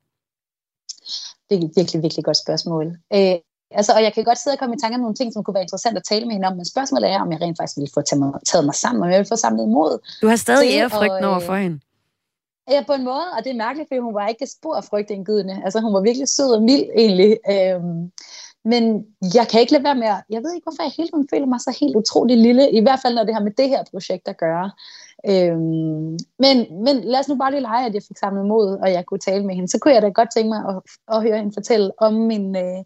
Det er et virkelig, virkelig godt spørgsmål. Øh, altså, og jeg kan godt sidde og komme i tanke om nogle ting, som kunne være interessant at tale med hende om, men spørgsmålet er, om jeg rent faktisk ville få taget mig, taget mig sammen, om jeg ville få samlet mod. Du har stadig ærefrygten over øh, for hende. Ja, på en måde, og det er mærkeligt, for hun var ikke spor frygtindgydende. Altså, hun var virkelig sød og mild, egentlig. Øhm, men jeg kan ikke lade være med at, jeg ved ikke, hvorfor jeg hele tiden føler mig så helt utrolig lille, i hvert fald, når det har med det her projekt at gøre. Øhm, men, men lad os nu bare lige lege, at jeg fik samlet mod, og jeg kunne tale med hende. Så kunne jeg da godt tænke mig at, at høre hende fortælle om min øh,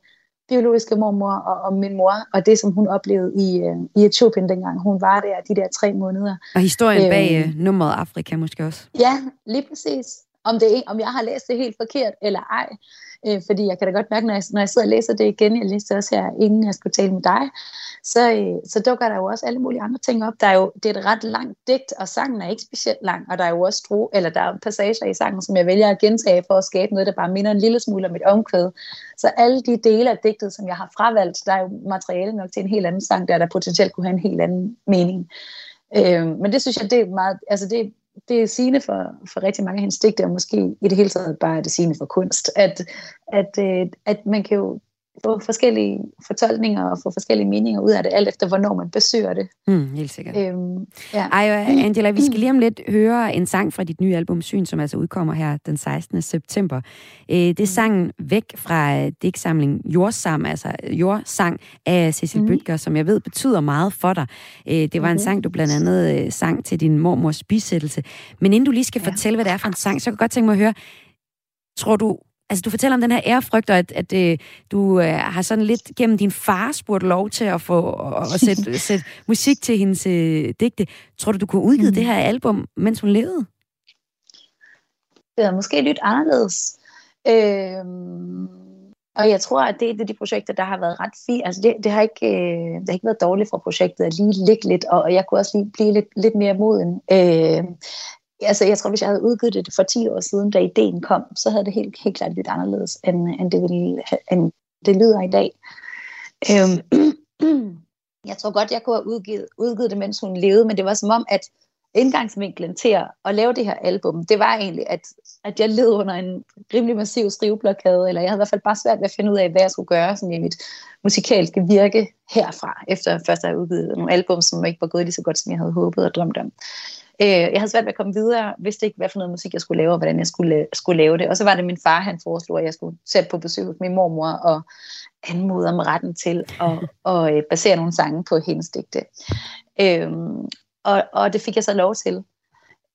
biologiske mormor og om min mor, og det, som hun oplevede i, øh, i Etiopien dengang hun var der, de der tre måneder. Og historien bag øhm, øh, nummeret Afrika måske også. Ja, lige præcis. Om, det, om jeg har læst det helt forkert eller ej. Øh, fordi jeg kan da godt mærke, når jeg, når jeg sidder og læser det igen, jeg læste også her, inden jeg skulle tale med dig, så, øh, så dukker der jo også alle mulige andre ting op. Der er jo, det er et ret langt digt, og sangen er ikke specielt lang, og der er jo også stro, eller der er passager i sangen, som jeg vælger at gentage for at skabe noget, der bare minder en lille smule om mit omkvæd. Så alle de dele af digtet, som jeg har fravalgt, der er jo materiale nok til en helt anden sang, der der potentielt kunne have en helt anden mening. Øh, men det synes jeg, det er meget, altså det, det er sigende for, for rigtig mange af hendes digte, og måske i det hele taget bare er det sigende for kunst, at, at, øh, at man kan jo få forskellige fortolkninger og få forskellige meninger ud af det, alt efter hvornår man besøger det. Mm, helt sikkert. Øhm, ja. Ej, og Angela, vi skal lige om lidt høre en sang fra dit nye album Syn, som altså udkommer her den 16. september. Øh, Det er sangen Væk fra øh, digtsamling Jordsam, altså Jordsang af Cecil Mhm. Bøtger, som jeg ved betyder meget for dig. Øh, Det var en Mhm. sang, du blandt andet øh, sang til din mormors bisættelse. Men inden du lige skal fortælle, hvad det er for en sang, så kan jeg godt tænke mig at høre, tror du, Altså, du fortæller om den her ærefrygt, og at, at øh, du øh, har sådan lidt gennem din far spurgt lov til at få at, (laughs) at sætte, sætte musik til hendes øh, digte. Tror du, du kunne udgive mm. det her album, mens hun levede? Det er måske lidt anderledes. Øhm, og jeg tror, at det er et af de projekter, der har været ret fint. Altså det, det, har ikke, øh, det har ikke været dårligt fra projektet at lige ligge lidt, og, og jeg kunne også lige blive lidt, lidt mere moden. Øh, altså jeg tror, hvis jeg havde udgivet det for 10 år siden, da ideen kom, så havde det helt, helt klart lidt anderledes, end, end, det, ville, end det lyder i dag. Øhm, (clears throat) jeg tror godt, jeg kunne have udgivet, udgivet det, mens hun levede, men det var som om, at indgangsvinklen til at, at lave det her album, det var egentlig, at, at jeg led under en rimelig massiv skriveblokade, eller jeg havde i hvert fald bare svært ved at finde ud af, hvad jeg skulle gøre sådan i mit musikalske virke herfra, efter først at have udgivet nogle album, som ikke var gået lige så godt, som jeg havde håbet og drømt om. Øh, jeg havde svært ved at komme videre, vidste ikke, hvad for noget musik jeg skulle lave, og hvordan jeg skulle, skulle lave det. Og så var det min far, han foreslog, at jeg skulle sætte på besøg hos min mormor og anmode om retten til at, (laughs) at, at basere nogle sange på hendes digte. Øh, og, og det fik jeg så lov til.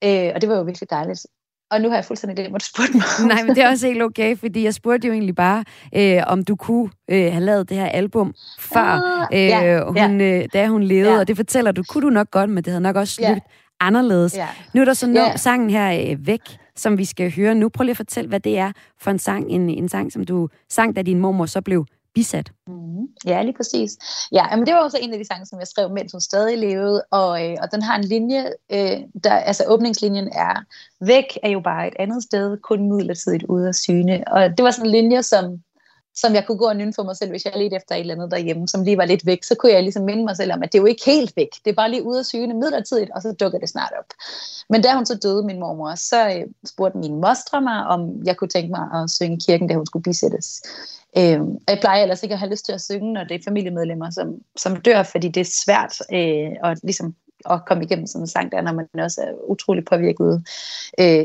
Øh, og det var jo virkelig dejligt. Og nu har jeg fuldstændig glemt, hvad du spurgte mig. (laughs) Nej, men det er også (laughs) helt okay, fordi jeg spurgte jo egentlig bare, øh, om du kunne øh, have lavet det her album før, Ah, øh, ja, hun, øh, da hun levede, Ja. og det fortæller du, kunne du nok godt, men det havde nok også Ja. Anderledes. Ja. Nu er der så ja. sangen her øh, væk, som vi skal høre nu. Prøv lige at fortælle, hvad det er for en sang, en, en sang, som du sang, da din mormor så blev bisat. Mm-hmm. Ja, lige præcis. Ja, men det var også en af de sange, som jeg skrev, mens hun stadig levede, og, øh, og den har en linje, øh, der, altså åbningslinjen er, væk er jo bare et andet sted, kun midlertidigt ude af syne. Og det var sådan en linje, som, som jeg kunne gå og nynne for mig selv, hvis jeg ledte efter et eller andet derhjemme, som lige var lidt væk, så kunne jeg ligesom minde mig selv om, at det er jo ikke helt væk, det er bare lige ude af syne midlertidigt, og så dukker det snart op. Men da hun så døde, min mormor, så øh, spurgte min mostre mig, om jeg kunne tænke mig at synge kirken, da hun skulle bisættes. Øh, og jeg plejer ellers ikke at have lyst til at synge, når det er familiemedlemmer, som, som dør, fordi det er svært øh, at, ligesom, at komme igennem sådan en sang, der, når man også er utrolig påvirket øh,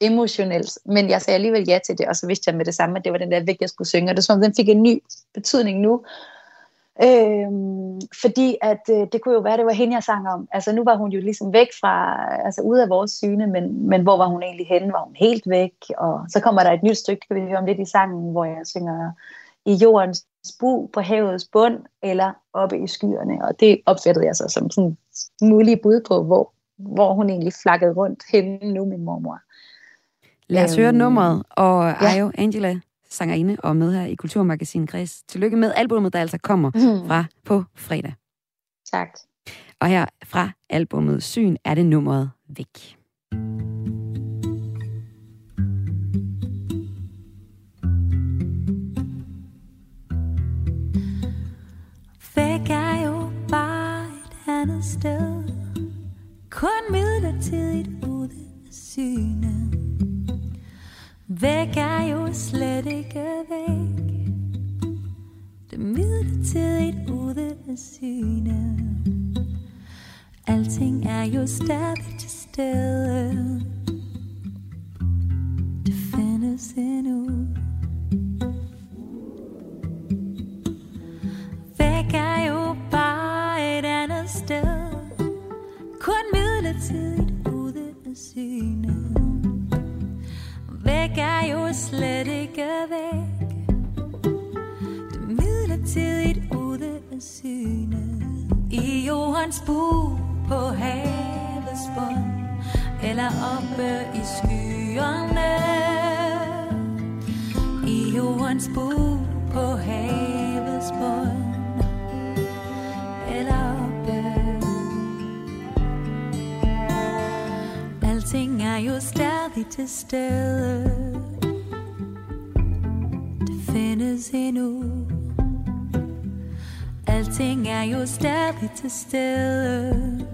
emotionelt. Men jeg sagde alligevel ja til det, og så vidste jeg med det samme, at det var den der vægt, jeg skulle synge. Og det er som den fik en ny betydning nu. Øh, fordi at øh, det kunne jo være, det var hende, jeg sang om. Altså nu var hun jo ligesom væk fra, altså ude af vores syne, men, men hvor var hun egentlig henne? Var hun helt væk? Og så kommer der et nyt stykke, kan vi høre om lidt i sangen, hvor jeg synger i jordens Bu på havets bund eller oppe i skyerne. Og det opfattede jeg så som sådan mulige bud på, hvor, hvor hun egentlig flakkede rundt henne nu, min mormor. Lad os høre øhm, nummeret, og ja. Ayo Angela sangerinde og med her i Kulturmagasin Græs. Tillykke med albumet, der altså kommer mm. fra på fredag. Tak. Og her fra albumet Syn er det nummeret. Væk sted. Kun midlertidigt ude af syne. Væk er jo slet ikke væk. Det er midlertidigt ude af syne. Alting er jo stadig til stede. Det findes endnu. I bu på havets bund Eller oppe i skyerne. I jordens bu på havets bund Eller oppe. Alting er jo stadig til stede. Det findes endnu ting er jo stadig til stede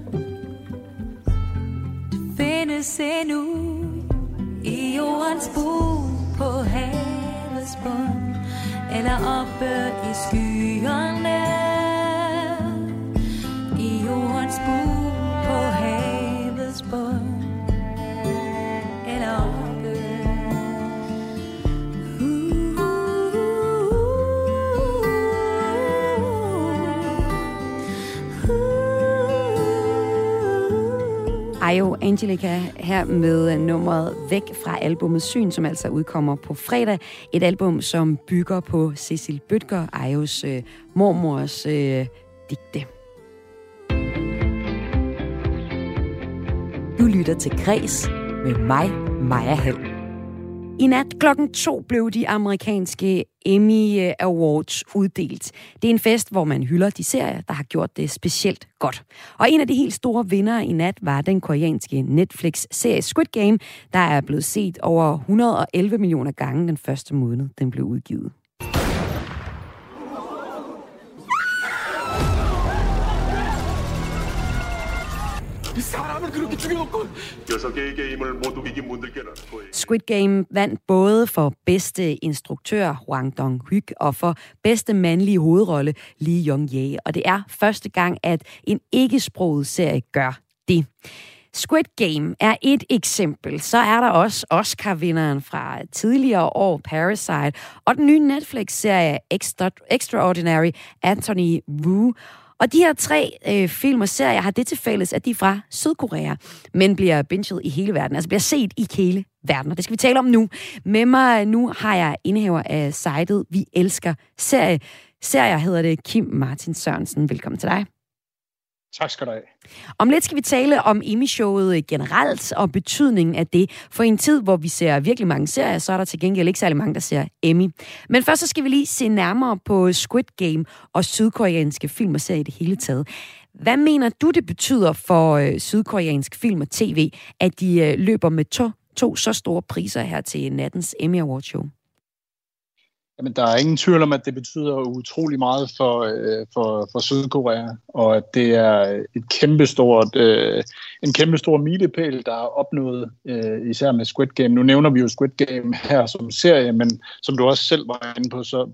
Det findes endnu i jordens bug på havets bund eller oppe i skyerne Ayo Angelica her med øh, nummeret Væk fra albumet Syn, som altså udkommer på fredag. Et album, som bygger på Cecil Bøtger, Ayos øh, mormors øh, digte. Du lytter til Græs med mig, Maja Hall. I nat klokken to blev de amerikanske Emmy eh, Awards uddelt. Det er en fest, hvor man hylder de serier, der har gjort det specielt godt. Og en af de helt store vinder i nat var den koreanske Netflix-serie Squid Game, der er blevet set over 111 millioner gange den første måned, den blev udgivet. 사람 죽여놓고 (laughs) 여섯 개의 게임을 모두 이긴 분들께는 Squid Game vandt både for bedste instruktør Hwang Dong-hyuk og for bedste mandlige hovedrolle Lee Young-jae. Og det er første gang, at en ikke-sproget serie gør det. Squid Game er et eksempel. Så er der også Oscar-vinderen fra tidligere år, Parasite, og den nye Netflix-serie Extraordinary, Anthony Wu. Og de her tre øh, film og serier har det til fælles, at de er fra Sydkorea, men bliver binget i hele verden, altså bliver set i hele verden. Og det skal vi tale om nu. Med mig nu har jeg indehaver af sitet Vi Elsker Serie. Serier hedder det Kim Martin Sørensen. Velkommen til dig. Tak skal du have. Om lidt skal vi tale om Emmy-showet generelt og betydningen af det. For i en tid, hvor vi ser virkelig mange serier, så er der til gengæld ikke særlig mange, der ser Emmy. Men først så skal vi lige se nærmere på Squid Game og sydkoreanske film og serier i det hele taget. Hvad mener du, det betyder for øh, sydkoreansk film og tv, at de øh, løber med to, to så store priser her til nattens Emmy Awards show? Jamen, der er ingen tvivl om, at det betyder utrolig meget for, øh, for, for Sydkorea, og at det er et kæmpestort, øh, en kæmpestor milepæl, der er opnået, øh, især med Squid Game. Nu nævner vi jo Squid Game her som serie, men som du også selv var inde på, så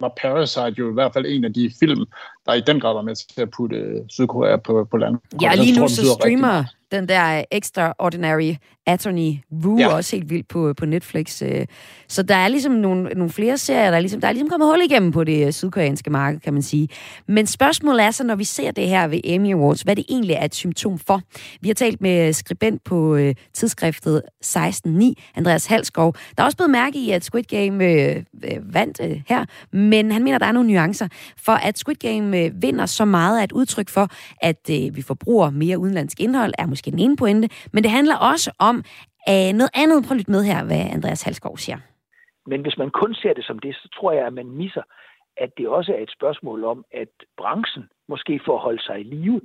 var Parasite jo i hvert fald en af de film, der i den grad var med til at putte øh, Sydkorea på, på land. Ja, lige tror, nu så streamer meget. den der Extraordinary Attorney Wu ja. også helt vildt på, på Netflix. øh. Så der er ligesom nogle, nogle flere serier, der er, ligesom, der er ligesom kommet hul igennem på det øh, sydkoreanske marked, kan man sige. Men spørgsmålet er så, når vi ser det her ved Emmy Awards, hvad det egentlig er et symptom for. Vi har talt med skribent på øh, tidsskriftet 16.9, Andreas Halskov. Der er også blevet mærke i, at Squid Game øh, vandt øh, her, men han mener, der er nogle nuancer. For at Squid Game øh, vinder så meget er et udtryk for, at øh, vi forbruger mere udenlandsk indhold, er måske den ene pointe, men det handler også om øh, noget andet. Prøv at lytte med her, hvad Andreas Halskov siger. Men hvis man kun ser det som det, så tror jeg, at man misser, at det også er et spørgsmål om, at branchen, måske for at holde sig i live,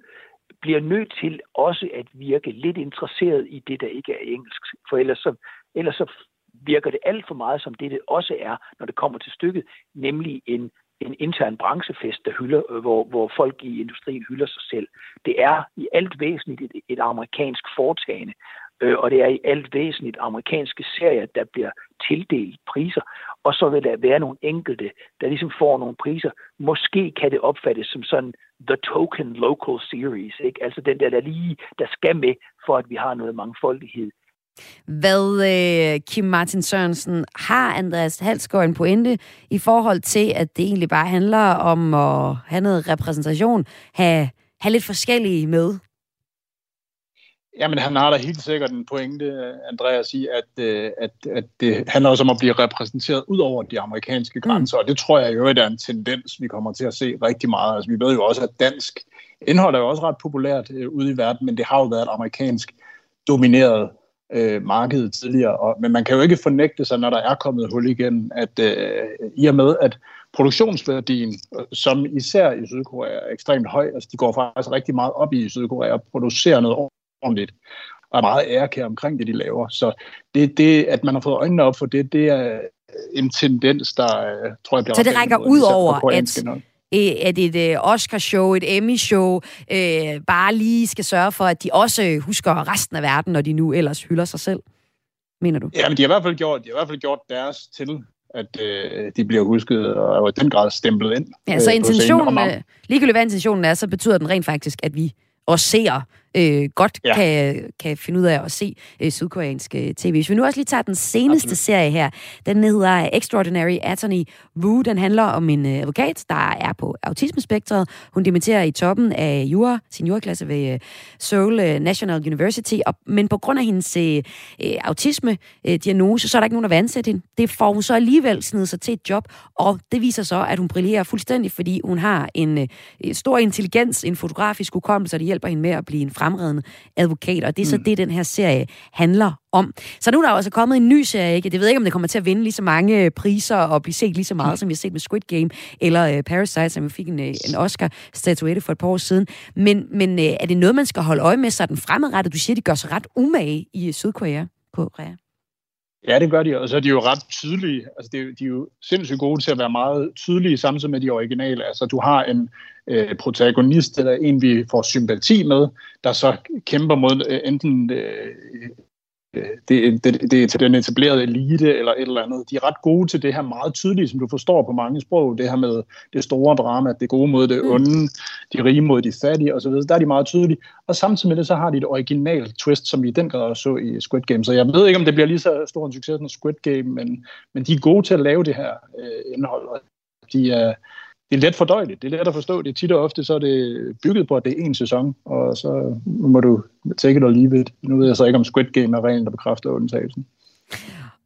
bliver nødt til også at virke lidt interesseret i det, der ikke er engelsk. For ellers så, ellers så virker det alt for meget som det, det også er, når det kommer til stykket, nemlig en, en intern branchefest, der hylder, øh, hvor, hvor folk i industrien hylder sig selv. Det er i alt væsentligt et, et amerikansk foretagende, øh, og det er i alt væsentligt amerikanske serier, der bliver tildelt priser, og så vil der være nogle enkelte, der ligesom får nogle priser. Måske kan det opfattes som sådan the token local series, ikke? altså den der, der lige, der skal med, for at vi har noget mangfoldighed. Hvad, øh, Kim Martin Sørensen, har Andreas Halsgaard en pointe i forhold til, at det egentlig bare handler om at have noget repræsentation, have, have lidt forskellige med? Jamen, han har da helt sikkert en pointe, Andreas, i, at, øh, at, at det handler også om at blive repræsenteret ud over de amerikanske grænser, mm. og det tror jeg jo er en tendens, vi kommer til at se rigtig meget. Altså, vi ved jo også, at dansk indhold er jo også ret populært øh, ude i verden, men det har jo været et amerikansk domineret øh, marked tidligere, og, men man kan jo ikke fornægte sig, når der er kommet hul igen, at øh, i og med, at produktionsværdien, som især i Sydkorea er ekstremt høj, altså de går faktisk rigtig meget op i Sydkorea og producerer noget ordentligt, og er meget ærekær omkring det, de laver. Så det, det, at man har fået øjnene op for det, det er en tendens, der øh, tror jeg bliver... Så det rækker ud over, at, at et øh, Oscar-show, et Emmy-show, øh, bare lige skal sørge for, at de også husker resten af verden, når de nu ellers hylder sig selv, mener du? Ja, men de har i hvert fald gjort, de har i hvert fald gjort deres til, at øh, de bliver husket og er i den grad stemplet ind. Ja, så øh, intentionen, øh, ligegyldigt hvad intentionen er, så betyder den rent faktisk, at vi og seere øh, godt ja. Kan, kan finde ud af at se øh, sydkoreansk øh, tv. Hvis vi nu også lige tager den seneste Absolut. serie her, den hedder Extraordinary Attorney Wu. Den handler om en øh, advokat, der er på autismespektret. Hun dimitterer i toppen af jura, sin juraklasse ved øh, Seoul øh, National University, og, men på grund af hendes øh, øh, autisme-diagnose, så er der ikke nogen, der vil ansætte hende. Det får hun så alligevel snedet sig til et job, og det viser så, at hun brillerer fuldstændig, fordi hun har en øh, stor intelligens, en fotografisk hukommelse, og det hjælper hende med at blive en fremredende advokat, og det er så mm. det, den her serie handler om. Så nu er der jo altså kommet en ny serie, ikke? Det ved jeg ikke, om det kommer til at vinde lige så mange øh, priser og blive set lige så meget, som vi har set med Squid Game eller øh, Parasite, som vi fik en, øh, en Oscar-statuette for et par år siden. Men, men øh, er det noget, man skal holde øje med, så er den fremadrettet? Du siger, de gør sig ret umage i Sydkorea. Korea. Ja, det gør de, og så er de jo ret tydelige. Altså, det jo- de er jo sindssygt gode til at være meget tydelige, samtidig med de originale. Altså, du har en øh, protagonist, eller en, vi får sympati med, der så kæmper mod øh, enten øh, det, det, det er til den etablerede elite, eller et eller andet. De er ret gode til det her meget tydelige, som du forstår på mange sprog, det her med det store drama, det gode mod det onde, de rige mod de fattige osv., der er de meget tydelige. Og samtidig med det, så har de et originalt twist, som vi i den grad også så i Squid Game. Så jeg ved ikke, om det bliver lige så stor en succes som Squid Game, men, men de er gode til at lave det her øh, indhold, og de er, det er let fordøjeligt, det er let at forstå. Det er tit og ofte, så er det bygget på, at det er en sæson, og så må du take it or leave it. Nu ved jeg så ikke, om Squid Game er reglen, der bekræfter undtagelsen.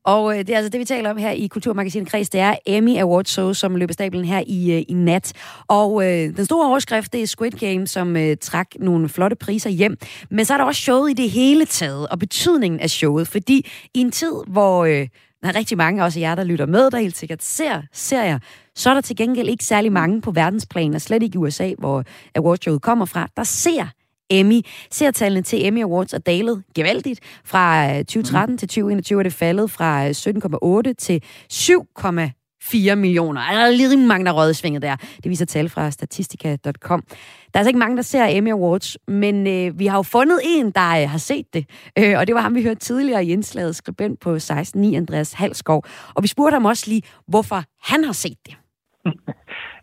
Og øh, det er altså det, vi taler om her i Kulturmagasinet Kreds. Det er Emmy Awards show, som løber stablen her i, øh, i nat. Og øh, den store overskrift, det er Squid Game, som øh, trak nogle flotte priser hjem. Men så er der også showet i det hele taget, og betydningen af showet. Fordi i en tid, hvor øh, der er rigtig mange, også jer, der lytter med, der helt sikkert ser serier, så er der til gengæld ikke særlig mange på verdensplan, og slet ikke i USA, hvor awardshowet kommer fra, der ser Emmy. Seertallene til Emmy Awards er dalet gevaldigt. Fra øh, 2013 til 2021 er det faldet fra øh, 17,8 til 4 millioner. Altså, der er lige mange, der røget i svinget der. Det viser tal fra statistika.com. Der er altså ikke mange, der ser Emmy Awards, men øh, vi har jo fundet en, der øh, har set det. Øh, og det var ham, vi hørte tidligere i indslaget, skribent på 16.9, Andreas Halskov. Og vi spurgte ham også lige, hvorfor han har set det. (laughs)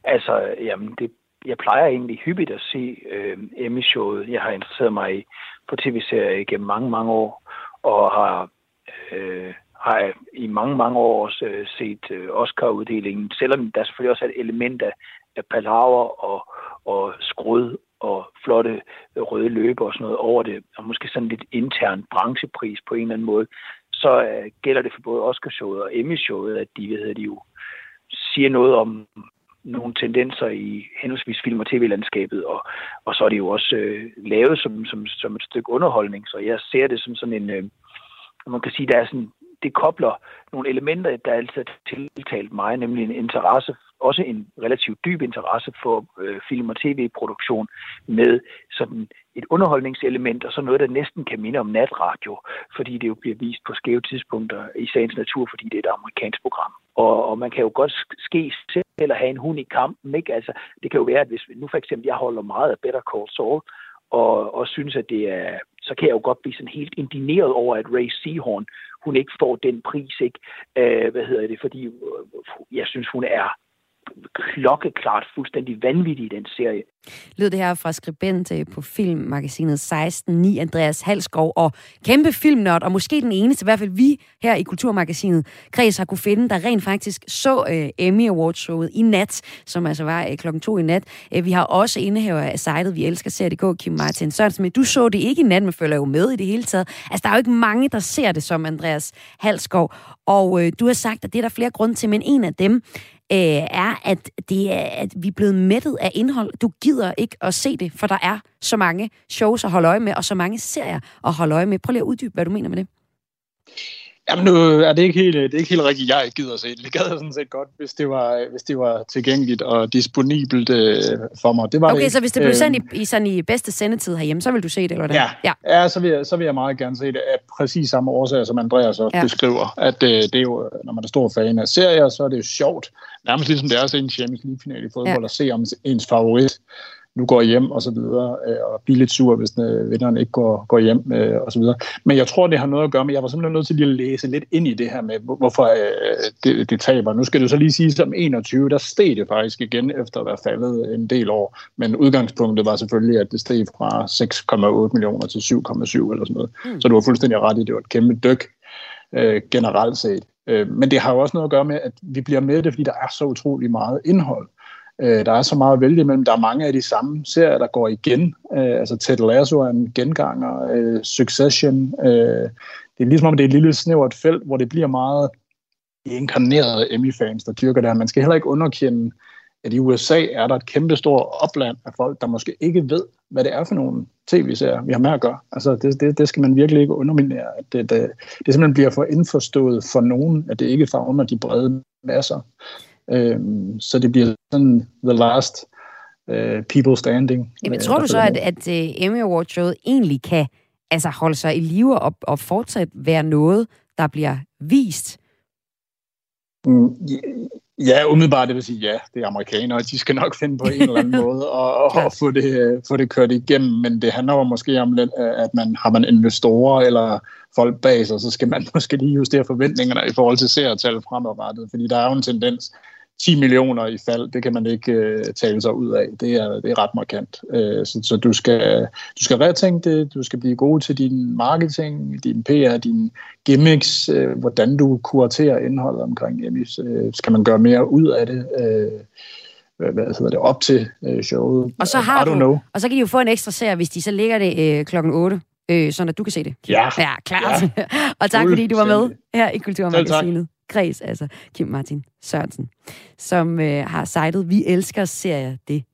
Altså, jamen, det, jeg plejer egentlig hyppigt at se øh, Emmy-showet. Jeg har interesseret mig i, for tv-serier gennem mange, mange år, og har, øh, har i mange, mange år også øh, set øh, Oscar-uddelingen, selvom der selvfølgelig også er et element af, af palaver og, og skrud og flotte øh, røde løber og sådan noget over det, og måske sådan lidt intern branchepris på en eller anden måde, så øh, gælder det for både Oscarshowet og Emmy-showet, at de, hvad hedder de jo, siger noget om nogle tendenser i henholdsvis film- og tv-landskabet, og, og så er det jo også øh, lavet som, som, som et stykke underholdning, så jeg ser det som sådan en, øh, man kan sige, der er sådan, det kobler nogle elementer, der altid har tiltalt mig, nemlig en interesse, også en relativt dyb interesse for øh, film- og tv-produktion med sådan et underholdningselement, og så noget, der næsten kan minde om natradio, fordi det jo bliver vist på skæve tidspunkter i sagens natur, fordi det er et amerikansk program. Og, og man kan jo godt ske selv eller have en hund i kampen, ikke? Altså, det kan jo være, at hvis nu for eksempel, jeg holder meget af Better Call Saul, og, og synes, at det er, så kan jeg jo godt blive sådan helt indineret over, at Ray Seahorn, hun ikke får den pris, ikke? Øh, hvad hedder det? Fordi øh, jeg synes, hun er klokkeklart fuldstændig vanvittig i den serie. Lød det her fra skribent øh, på filmmagasinet 16.9, Andreas Halskov, og kæmpe filmnørd, og måske den eneste, i hvert fald vi her i Kulturmagasinet, Kreds har kunne finde, der rent faktisk så uh, Emmy Awards showet i nat, som altså var uh, klokken to i nat. Uh, vi har også indehaver af sitet, vi elsker ser.dk, Kim Martin Sørensen, men du så det ikke i nat, men følger jo med i det hele taget. Altså, der er jo ikke mange, der ser det som Andreas Halskov, og uh, du har sagt, at det er der flere grunde til, men en af dem øh, er, at, det er, at vi er blevet mættet af indhold. Du gider ikke at se det, for der er så mange shows at holde øje med, og så mange serier at holde øje med. Prøv lige at uddybe, hvad du mener med det. Jamen nu er det ikke helt, det er ikke helt rigtigt, jeg ikke gider se det. Det gad jeg sådan set godt, hvis det var, hvis det var tilgængeligt og disponibelt øh, for mig. Det var okay, det så hvis det blev øh, sendt i, i, sådan i bedste sendetid herhjemme, så vil du se det, eller hvad? Ja, ja. ja så, vil jeg, så vil jeg meget gerne se det af præcis samme årsager, som Andreas også ja. beskriver. At øh, det er jo, når man er stor fan af serier, så er det jo sjovt. Nærmest ligesom det er at se en Champions League-final i fodbold, ja. og se om ens favorit nu går hjem og så videre, øh, og blive lidt sur, hvis øh, vinderen ikke går, går hjem øh, og så videre. Men jeg tror, det har noget at gøre med, jeg var simpelthen nødt til lige at læse lidt ind i det her med, hvorfor det, det taber. Nu skal det så lige sige, som 21, der steg det faktisk igen efter at være faldet en del år. Men udgangspunktet var selvfølgelig, at det steg fra 6,8 millioner til 7,7 eller sådan noget. Mm. Så du var fuldstændig ret i, det var et kæmpe dyk øh, generelt set. Men det har jo også noget at gøre med, at vi bliver med det, fordi der er så utrolig meget indhold. Øh, der er så meget at vælge imellem. Der er mange af de samme serier, der går igen. Øh, altså Ted Lasso er en genganger. Øh, Succession. Øh, det er ligesom om, det er et lille snævert felt, hvor det bliver meget inkarnerede Emmy-fans, der dyrker det her. Man skal heller ikke underkende, at i USA er der et kæmpe stort opland af folk, der måske ikke ved, hvad det er for nogle tv-serier, vi har med at gøre. Altså, det, det, det skal man virkelig ikke underminere. At det, det, det simpelthen bliver for indforstået for nogen, at det ikke favner de brede masser. Øhm, så det bliver sådan the last uh, people standing. Jamen, tror du så, at, at uh, Emmy Awards showet egentlig kan altså, holde sig i live og, og fortsat være noget, der bliver vist? Mm, ja, umiddelbart det vil sige ja. Det er amerikanere, og de skal nok finde på en eller anden (laughs) måde og, og, få, det, få det kørt igennem. Men det handler jo måske om, at man har man investorer eller folk bag sig, så skal man (laughs) måske lige justere forventningerne i forhold til seertal fremadrettet. Fordi der er jo en tendens 10 millioner i fald, det kan man ikke øh, tale sig ud af. Det er, det er ret markant. Øh, så så du, skal, du skal retænke det, du skal blive god til din marketing, din PR, din gimmicks, øh, hvordan du kuraterer indholdet omkring Emmys. Øh, skal man gøre mere ud af det? Øh, hvad hedder det, op til øh, showet. Og så, har du, know. og så kan de jo få en ekstra serie, hvis de så ligger det øh, klokken 8, øh, sådan at du kan se det. Ja. Ja, klart. Ja. (laughs) og tak fordi du var med her i Kulturmagasinet. Kreds, altså Kim Martin Sørensen, som øh, har sejtet Vi Elsker Serie det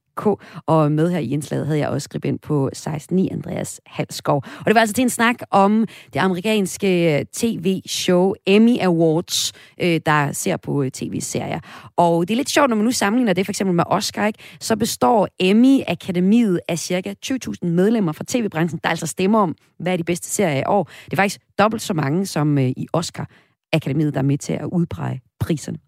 og med her i indslaget havde jeg også skribent på 16.9, Andreas Halskov. Og det var altså til en snak om det amerikanske øh, tv-show Emmy Awards, øh, der ser på øh, tv-serier. Og det er lidt sjovt, når man nu sammenligner det for eksempel med Oscar, ikke? så består Emmy-akademiet af cirka 20.000 medlemmer fra tv-branchen, der altså stemmer om, hvad er de bedste serier i år. Det er faktisk dobbelt så mange som øh, i Oscar Akademiet, der er med til at udpege priserne.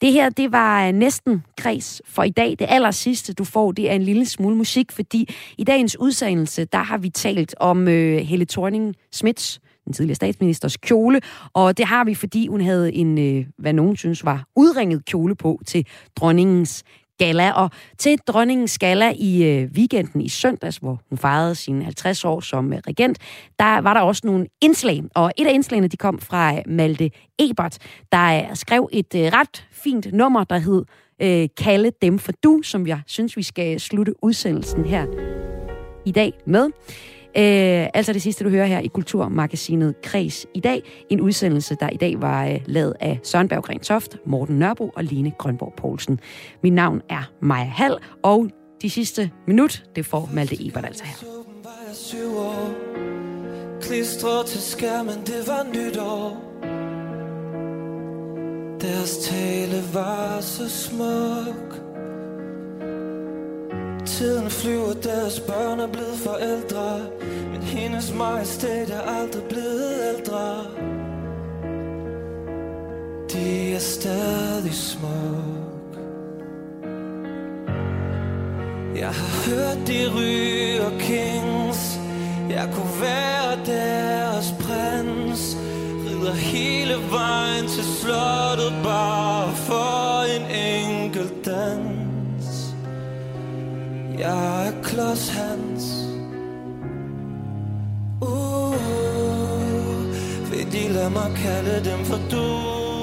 Det her, det var øh, næsten kreds for i dag. Det aller sidste, du får, det er en lille smule musik, fordi i dagens udsendelse, der har vi talt om øh, Helle thorning Smits, den tidligere statsministers kjole, og det har vi, fordi hun havde en, øh, hvad nogen synes var udringet kjole på til dronningens gala. Og til dronningens gala i øh, weekenden i søndags, hvor hun fejrede sine 50 år som øh, regent, der var der også nogle indslag. Og et af indslagene, de kom fra øh, Malte Ebert, der øh, skrev et øh, ret fint nummer, der hed øh, Kalde dem for du, som jeg synes, vi skal øh, slutte udsendelsen her i dag med. Øh, altså det sidste, du hører her i Kulturmagasinet Kres i dag. En udsendelse, der i dag var øh, lavet af Søren Berggren Toft, Morten Nørbo og Line Grønborg Poulsen. Mit navn er Maja Hall, og de sidste minut, det får Malte Ebert altså her. Klistret til skærmen, det var nytår Deres tale var så smuk Tiden flyver, deres børn er blevet forældre. Men hendes majestæt er aldrig blevet ældre. De er stadig smuk. Jeg har hørt de ryger kings. Jeg kunne være deres prins. Rider hele vejen til slottet Bare for en enkelt jeg er klods hans. Uh, uh, uh, vil de lade mig kalde dem for du?